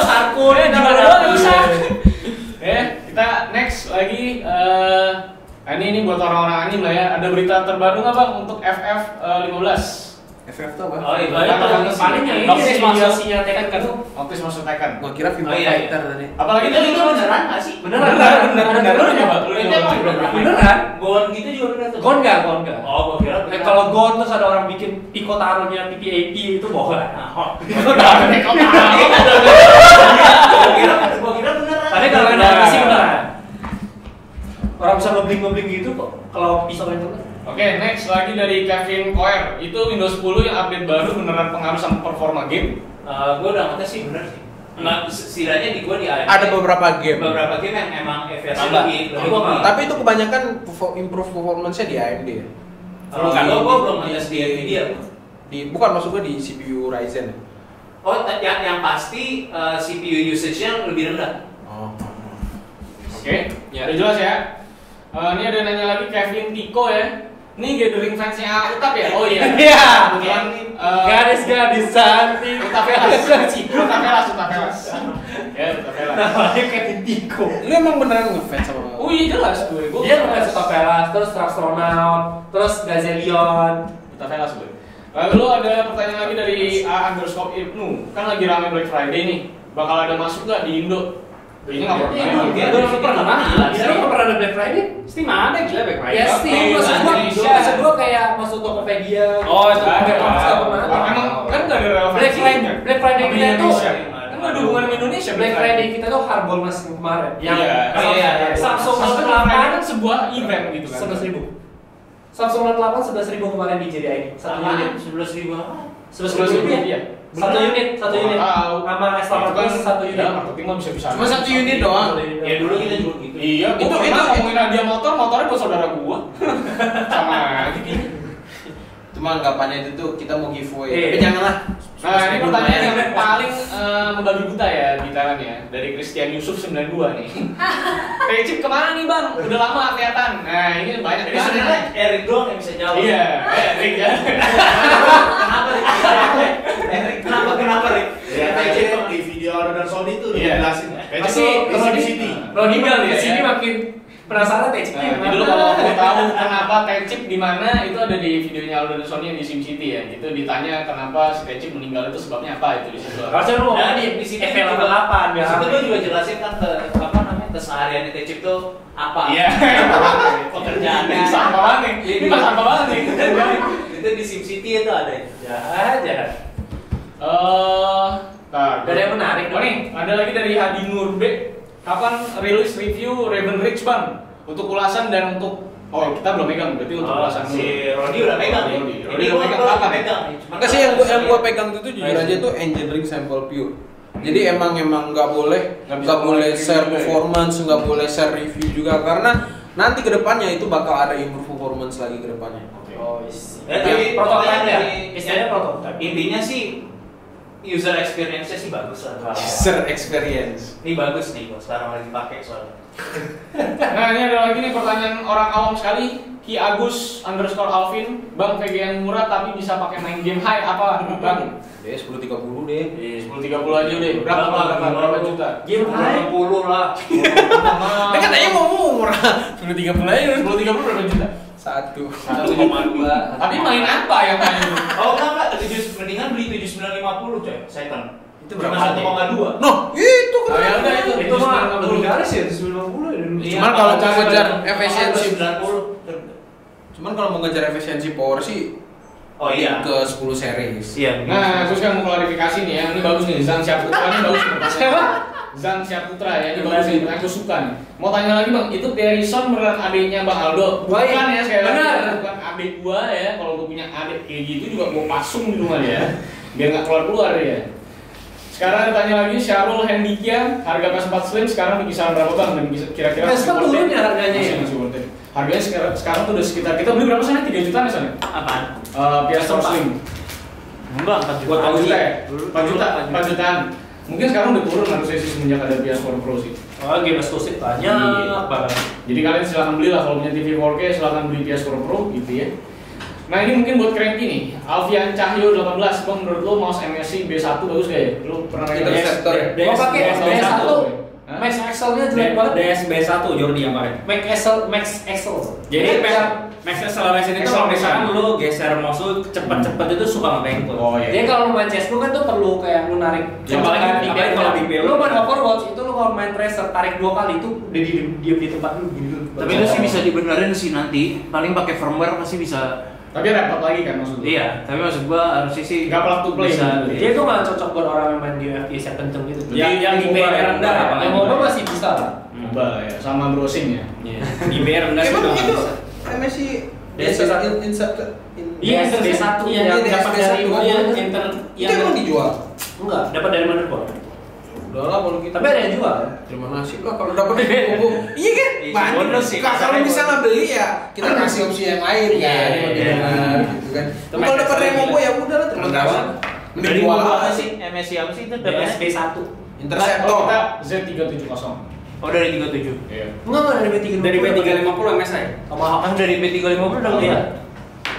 Eh, dapat gimana doang nggak usah. Ya, *laughs* kita next lagi eh ini ini buat orang-orang anim lah ya. Ada berita terbaru nggak bang untuk FF eh, 15? FF tuh apa? Oh, iya. Paling paling paling yang ini Noctis masuk. Tekken kan. Noctis masuk Tekken. Gua kira FIFA Oh, iya, iya. Fighter tadi. Apalagi Itu itu tuh beneran nggak sih? Beneran, Beneran, beneran, beneran. Beneran. Itu beneran. Beneran. Gon gitu juga beneran tuh. Gon nggak, gon nggak. Oh, gua kira beneran. kalau gon terus ada orang bikin Pico taruhnya PPAP itu bohong. Nah, oh. Kau tahu nih, kau tahu. Gua kira gua kira beneran. Tapi kalau ada Beneran. pasti beneran. Orang bisa ngebling-ngebling gitu kok kalau bisa main internet. Oke, next lagi dari Kevin Koer. Itu Windows 10 yang update baru beneran pengaruh sama performa game. Eh, gua udah ngetes sih bener sih. Nah, setidaknya di gua di AMD Ada beberapa game. beberapa game yang emang lebih lebih Gua tinggi. Tapi itu kebanyakan improve performance-nya di AMD ya. Kalau Di- gua gua belum di- ngetes di di- Nvidia. Di bukan maksud gua di CPU Ryzen. ya? Oh, t- yang yang pasti eh, CPU usage-nya lebih rendah. Oh. Oke, Ya. udah jelas ya. Eh, ini ada nanya lagi Kevin Tiko ya. Ini gathering fansnya Utap ya? Oh iya. *laughs* Iya. Kebetulan eh, Gadis-gadis cantik. Utavelas. *laughs* Utavelas, Utavelas. Ya, Utavelas. Namanya kayak Tiko. Lu emang beneran ngefans sama Oh iya jelas gue. Gue Dia pakai Stopelas, terus Astronaut, terus Gazelion. Utavelas gue. Lalu ada pertanyaan lagi dari A underscore Ibnu. Kan lagi rame Black Friday nih. Bakal ada masuk nggak di Indo? Kayaknya nggak pernah. Iya, ya. iya. Gue belum pernah gila. Bisa nggak pernah ada Black Friday? Steam ada gila baik baik. Ya Steam, maksud gua kayak masuk Tokopedia. Oh, itu Nggak ada. Nggak. Emang kan nggak ada. Black Friday, Black Friday kita itu Indonesia. Kan nggak ada hubungan sama Indonesia. Black Friday kita tuh Harbolnas kemarin. Yang Iya. Samsung- Iya, iya. Samsung Note Black Friday 8 kan sebuah event gitu kan. sebelas ribu. Samsung Note 8 sebelas ribu kemarin di JDI satu unit. sebelas ribu. Sebelas ribu, ya? Iya. Satu unit, satu unit. Tahu. Sama S8 Itu kan satu unit. Ya, marketing mah bisa-bisa. Cuma satu unit doang. Ya dulu kita juga gitu. Iya, Itu- itu- ngomongin hadiah motor, motornya buat saudara gua. *laughs* Sama aja gitu. Cuma anggapannya itu tuh kita mau giveaway. Iya. Tapi janganlah. Nah, ini pertanyaan yang paling eh, membabi buta ya di Thailand ya dari Christian Yusuf 92 nih. *laughs* Pecip ke mana nih bang? Udah lama kelihatan. Nah ini banyak banget. sebenarnya Eric doang yang bisa jawab. Iya, eh, Rick ya. *laughs* Meninggal makin ya, sini makin penasaran teh chip nah, Jadi dulu kalau nah. mau tahu kenapa teh chip di mana itu ada di videonya Aldo Sony di Sim City ya. Itu ditanya kenapa si teh chip meninggal itu sebabnya apa itu di situ. Harusnya lu nah, di, di situ FL 8 di situ juga jelasin kan ke apa namanya keseharian teh chip tuh apa? Iya. *laughs* Pekerjaannya. Sama banget nih. Ini sama banget nih. *laughs* Itu di Sim City itu ada. Ya jahat jahat eh Nah, ada yang menarik dong. nih, ada lagi dari Hadi Nurbe. Kapan rilis review Raven Ridge Bang? Untuk ulasan dan untuk Oh, kita belum megang berarti untuk Oh, ulasan si Rodi udah megang ya Rodi. ini Rodi udah belum kapan? nih, Makanya sih yang gua, yang gua pegang itu jujur aja tuh engineering sample pure. Jadi emang emang nggak boleh Nggak boleh share ya? performance, nggak boleh share review juga karena nanti ke depannya itu bakal ada improve performance lagi ke depannya. Oh, isi. Ya, jadi prototipe ya. Istilahnya prototipe. intinya sih user experience-nya sih bagus lah. User experience. Ini bagus nih gua sekarang lagi pakai soalnya. *laughs* Nah ini ada lagi nih pertanyaan orang awam sekali Ki Agus underscore Alvin Bang VG yang murah tapi bisa pakai main game high apa Bang? Deh 1030 deh. Iya 10.30 aja deh Berapa, berapa, berapa, berapa juta? Game high. 10 lah. Kan katanya mau murah. 1030 aja. 10.30 berapa juta? Satu. 1,2. Tapi main apa yang main? Oh enggak enggak, tujuh mendingan beli 7950 coy, second. Itu berapa? Cuma 1,2. Noh, itu Oh, ya udah itu Itu mah 9.50. lebih garis ya, 950 ya. Iya, Cuman kalau mau ngejar efisiensi 90. Cuman kalau mau ngejar efisiensi power sih Oh iya. ke 10 series. Iya. Nah, aku sekarang mau klarifikasi nih ya, ini bagus nih, Zan Syaputra ini bagus nih. *laughs* Siapa? Zan Syaputra ya, ini bagus nih, aku suka nih. Mau tanya lagi bang, itu Perison beneran adiknya Bang Aldo? Baik. Bukan ya, sekali lagi Benar. bukan adik gua ya. Kalau gua punya adik kayak gitu juga gua pasung di rumah ya, biar nggak keluar keluar ya. Sekarang ditanya lagi Syarul Hendikia, harga PS4 Slim sekarang di kisaran berapa bang? Dan bisa kira-kira PS4 masih worth it? turun ya harganya Masih, ya? masih worth it. Harganya sekarang, sekarang tuh udah sekitar kita beli berapa sana? 3 jutaan ya sana? Apaan? Uh, PS4 PS4. Slim. Enggak, 4 Gua tahu juta ya? 4 juta, 4 jutaan. Mungkin sekarang udah turun harusnya sih semenjak ada PS4 Pro sih. Oh, game eksklusif banyak Iya. banget. Jadi kalian silahkan beli lah kalau punya TV 4K silahkan beli PS4 Pro gitu ya. Nah ini mungkin buat cranky nih, Alfian Cahyo 18, bang menurut lo mouse MSI B1 bagus gak ya? Lo pernah main Interceptor ya? Gua pakai DS1. DS1. Hah? Max Excel-nya jelek banget. DSB1 Jordi yang pakai. Max Excel, Max Excel. Jadi Max max, max acceleration itu kalau misalkan lu geser mouse lu cepet-cepet itu suka ngebengkot. Oh iya. Jadi kalau lu main CSGO kan tuh perlu kayak lu narik Ya, apalagi- di apalagi kalau di PL. Lu main Overwatch itu lu kalau main Tracer tarik dua kali itu udah di diam di tempat lu gini dulu. Tapi itu sih bisa dibenerin sih nanti. Paling pakai firmware pasti bisa. Tapi repot lagi kan maksudnya? Iya, tapi maksud gua harusnya sih Nggak plug to play bisa. gitu. Dia tuh nggak cocok buat orang yang main di FPS yang kenceng gitu. Yang- yang di PR rendah mobile. apa Yang mobile masih bisa lah. Mobile ya, sama browsing ya. Iya. Di BR rendah sih Emang MSI DS1. Inceptor. Iya, Inter DS1 Iya, yang yang DS1 dapat dari iya, Inter Itu emang dijual. Enggak, dapat dari motherboard. Udah lah kalau gitu. Tapi ada yang jual. Terima kasih lah kalau dapat buku. *laughs* Iya kan? Iya, Banyak. bonus sih. Kalau nggak beli ya kita kasih opsi yang lain Iya, kan. iya, iya. gitu kan. Kalau dapat Mac Removo ya udah lah terima kasih. Mending gua apa sih? MSI apa sih itu? DSP 1. Oh, Interceptor. kita Z370. Oh dari 37. Iya. Enggak enggak dari B350. Dari B350 MSI. Sama Ah dari B350 udah Iya.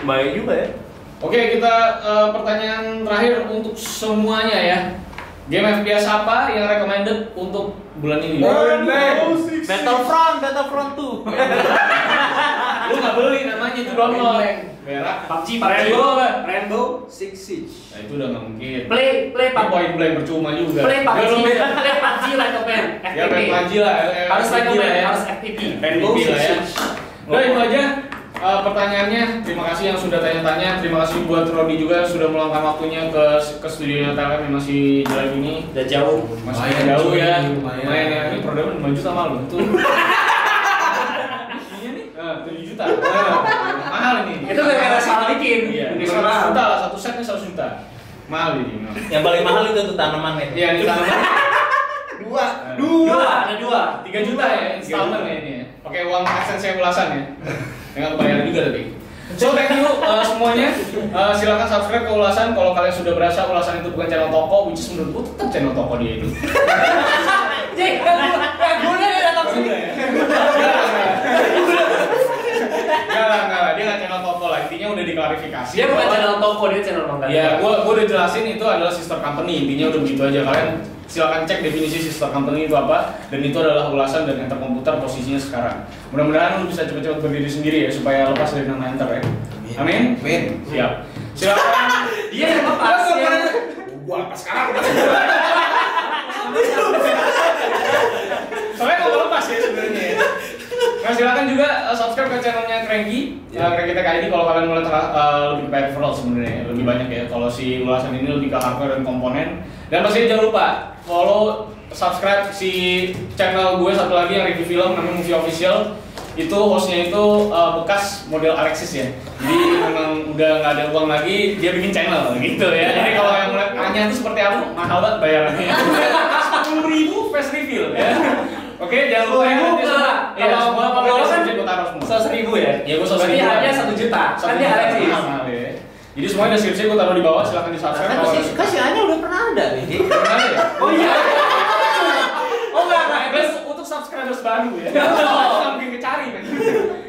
Baik juga ya. Oke, kita eh, pertanyaan terakhir untuk semuanya ya. Game FPS apa yang recommended untuk bulan ini? Battlefront, Battlefront 2. Lu nggak beli download. Berak. PUBG, Rainbow apa? Rainbow Six Siege. Nah itu udah nggak mungkin. Play play PUBG. point blank percuma juga. Play PUBG. *laughs* Play PUBG like a fan. Ya main PUBG lah. eh, Harus a FPP lah fan, ya. harus FPP. Rainbow lah ya. Six Udah itu aja eh, pertanyaannya. Terima kasih yang sudah tanya-tanya. Terima kasih buat Rodi juga yang sudah meluangkan waktunya ke ke studio Telkom yang masih jalan ini. Udah jauh. Masih Lumayan, jauh cuy, ya. lumayan. Lumayan ya. Ini produknya lima juta malu. Tuh. *laughs* Iya nih. Tujuh juta. Nah, mahal ini. Itu gara-gara salah bikin. Iya. Seratus mahal. juta lah. Satu setnya seratus juta. Mahal ini. mahal. Yang paling mahal itu tuh tanaman ya. Iya, ini tanaman. *laughs* Dua. Dua, ada dua. 3 juta ya installment ya ini ya. Pakai uang AdSense yang ulasan ya. Enggak kebayar juga tapi. So thank you uh, semuanya. Uh, silakan subscribe ke ulasan kalau kalian sudah berasa ulasan itu bukan channel toko, which is menurutku tetap channel toko dia itu. Jek, gue gue datang sini. Enggak lah, enggak lah, dia nggak channel toko lah. Intinya udah diklarifikasi. Dia bukan bahwa- channel toko, dia channel mangga. Ya, gua gua udah jelasin itu adalah sister company. Intinya udah begitu aja. Kalian silakan cek definisi sister company itu apa dan itu adalah ulasan dan enter komputer posisinya sekarang. Mudah-mudahan lu bisa cepet-cepet berdiri sendiri ya supaya lepas dari nama enter ya. Amin. Amin. Amin. Siap. Silakan. *laughs* Iya, yang lepas. ya. Gua apa sekarang? Soalnya nggak mau lepas ya sebenarnya. Ya. Nah silakan juga uh, subscribe ke channelnya Cranky, Ya. uh, Cranky TKID kalau kalian mulai uh, lebih ke peripheral sebenarnya lebih banyak ya. Kalau si ulasan ini lebih ke hardware dan komponen. Dan pastinya jangan lupa follow, subscribe si channel gue satu lagi yang review film namanya Movie Official. Itu hostnya itu uh, bekas model Alexis ya. Jadi *laughs* memang udah nggak ada uang lagi, dia bikin channel gitu ya. Jadi kalau yang mulai tanya itu seperti apa, mahal banget bayarannya. *laughs* *laughs* Sepuluh ribu face reveal ya. Oke, jangan lupa ya. Iya, Kalau semua kalau kan seratus ribu ya. Iya, gue seratus Berarti ribu. hanya satu juta. Kan dia ya. Jadi semuanya deskripsi gue taruh di bawah, silahkan di subscribe. Kan kalau si, ada suka. kan si Anya udah pernah ada nih. Pernah ya? Oh iya. Oh enggak enggak. Untuk subscribers baru ya. Nggak mungkin kecari kan.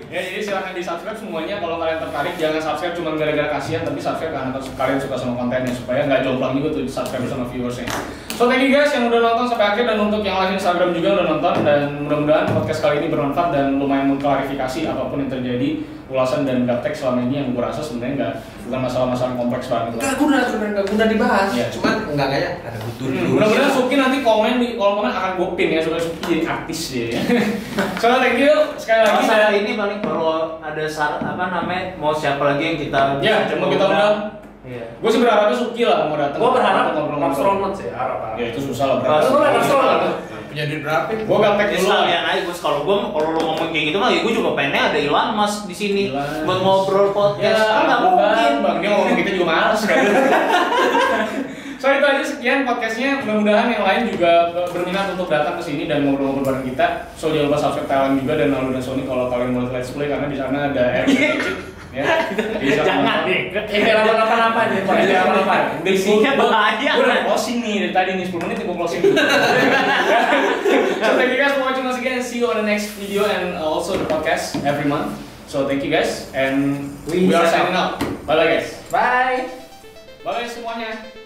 Ya jadi silahkan di subscribe semuanya kalau kalian tertarik jangan subscribe cuma gara-gara kasihan tapi subscribe karena kalian suka sama kontennya supaya nggak jomplang juga tuh subscribe sama viewersnya. So thank you guys yang udah nonton sampai akhir dan untuk yang live Instagram juga udah nonton dan mudah-mudahan podcast kali ini bermanfaat dan lumayan mengklarifikasi apa pun yang terjadi ulasan dan gaptek selama ini yang gue rasa sebenarnya nggak bukan masalah-masalah kompleks banget. Enggak, gua udah udah udah dibahas. Iya. Cuman enggak kayak ada butuh Hmm, mudah-mudahan Suki nanti komen di kolom komen akan gue pin ya supaya Suki jadi artis ya. *laughs* so thank you sekali lagi. Kalau saya ini paling kalau ada sar apa namanya mau siapa lagi yang kita Ya, mau kita undang. Iya. Gue sih berharapnya Suki lah mau datang. Gua berharap ngobrol-ngobrol. astronot sih, harap harap. Ya itu susah lah. Punya duit berapa? Gue gaptek Ya dulu lah. sekalian aja Gus, kalau gua kalau lu ngomong kayak gitu mah ya gua juga pengennya ada Elon Musk di sini buat ngobrol Ya, podcast. kan nggak bang, mungkin. bang, dia ngomong kita juga males kan. *laughs* So itu aja sekian podcastnya. Mudah-mudahan yang lain juga berminat untuk datang ke sini dan ngobrol-ngobrol bareng kita. So jangan lupa subscribe Thailand juga dan Nalu dan Sony kalau kalian mau let's play karena di sana ada air *laughs* ya. Bisa *laughs* Jangan deh. Ini apa-apa ini, Pak. Ini apa-apa. Udah Isinya bahaya. Gua udah closing nih dari tadi nih 10 menit gue closing *laughs* so thank you guys for watching once again. See you on the next video and also the podcast every month. So thank you guys and we, We are sign signing out. Bye bye guys. Bye. Bye semuanya.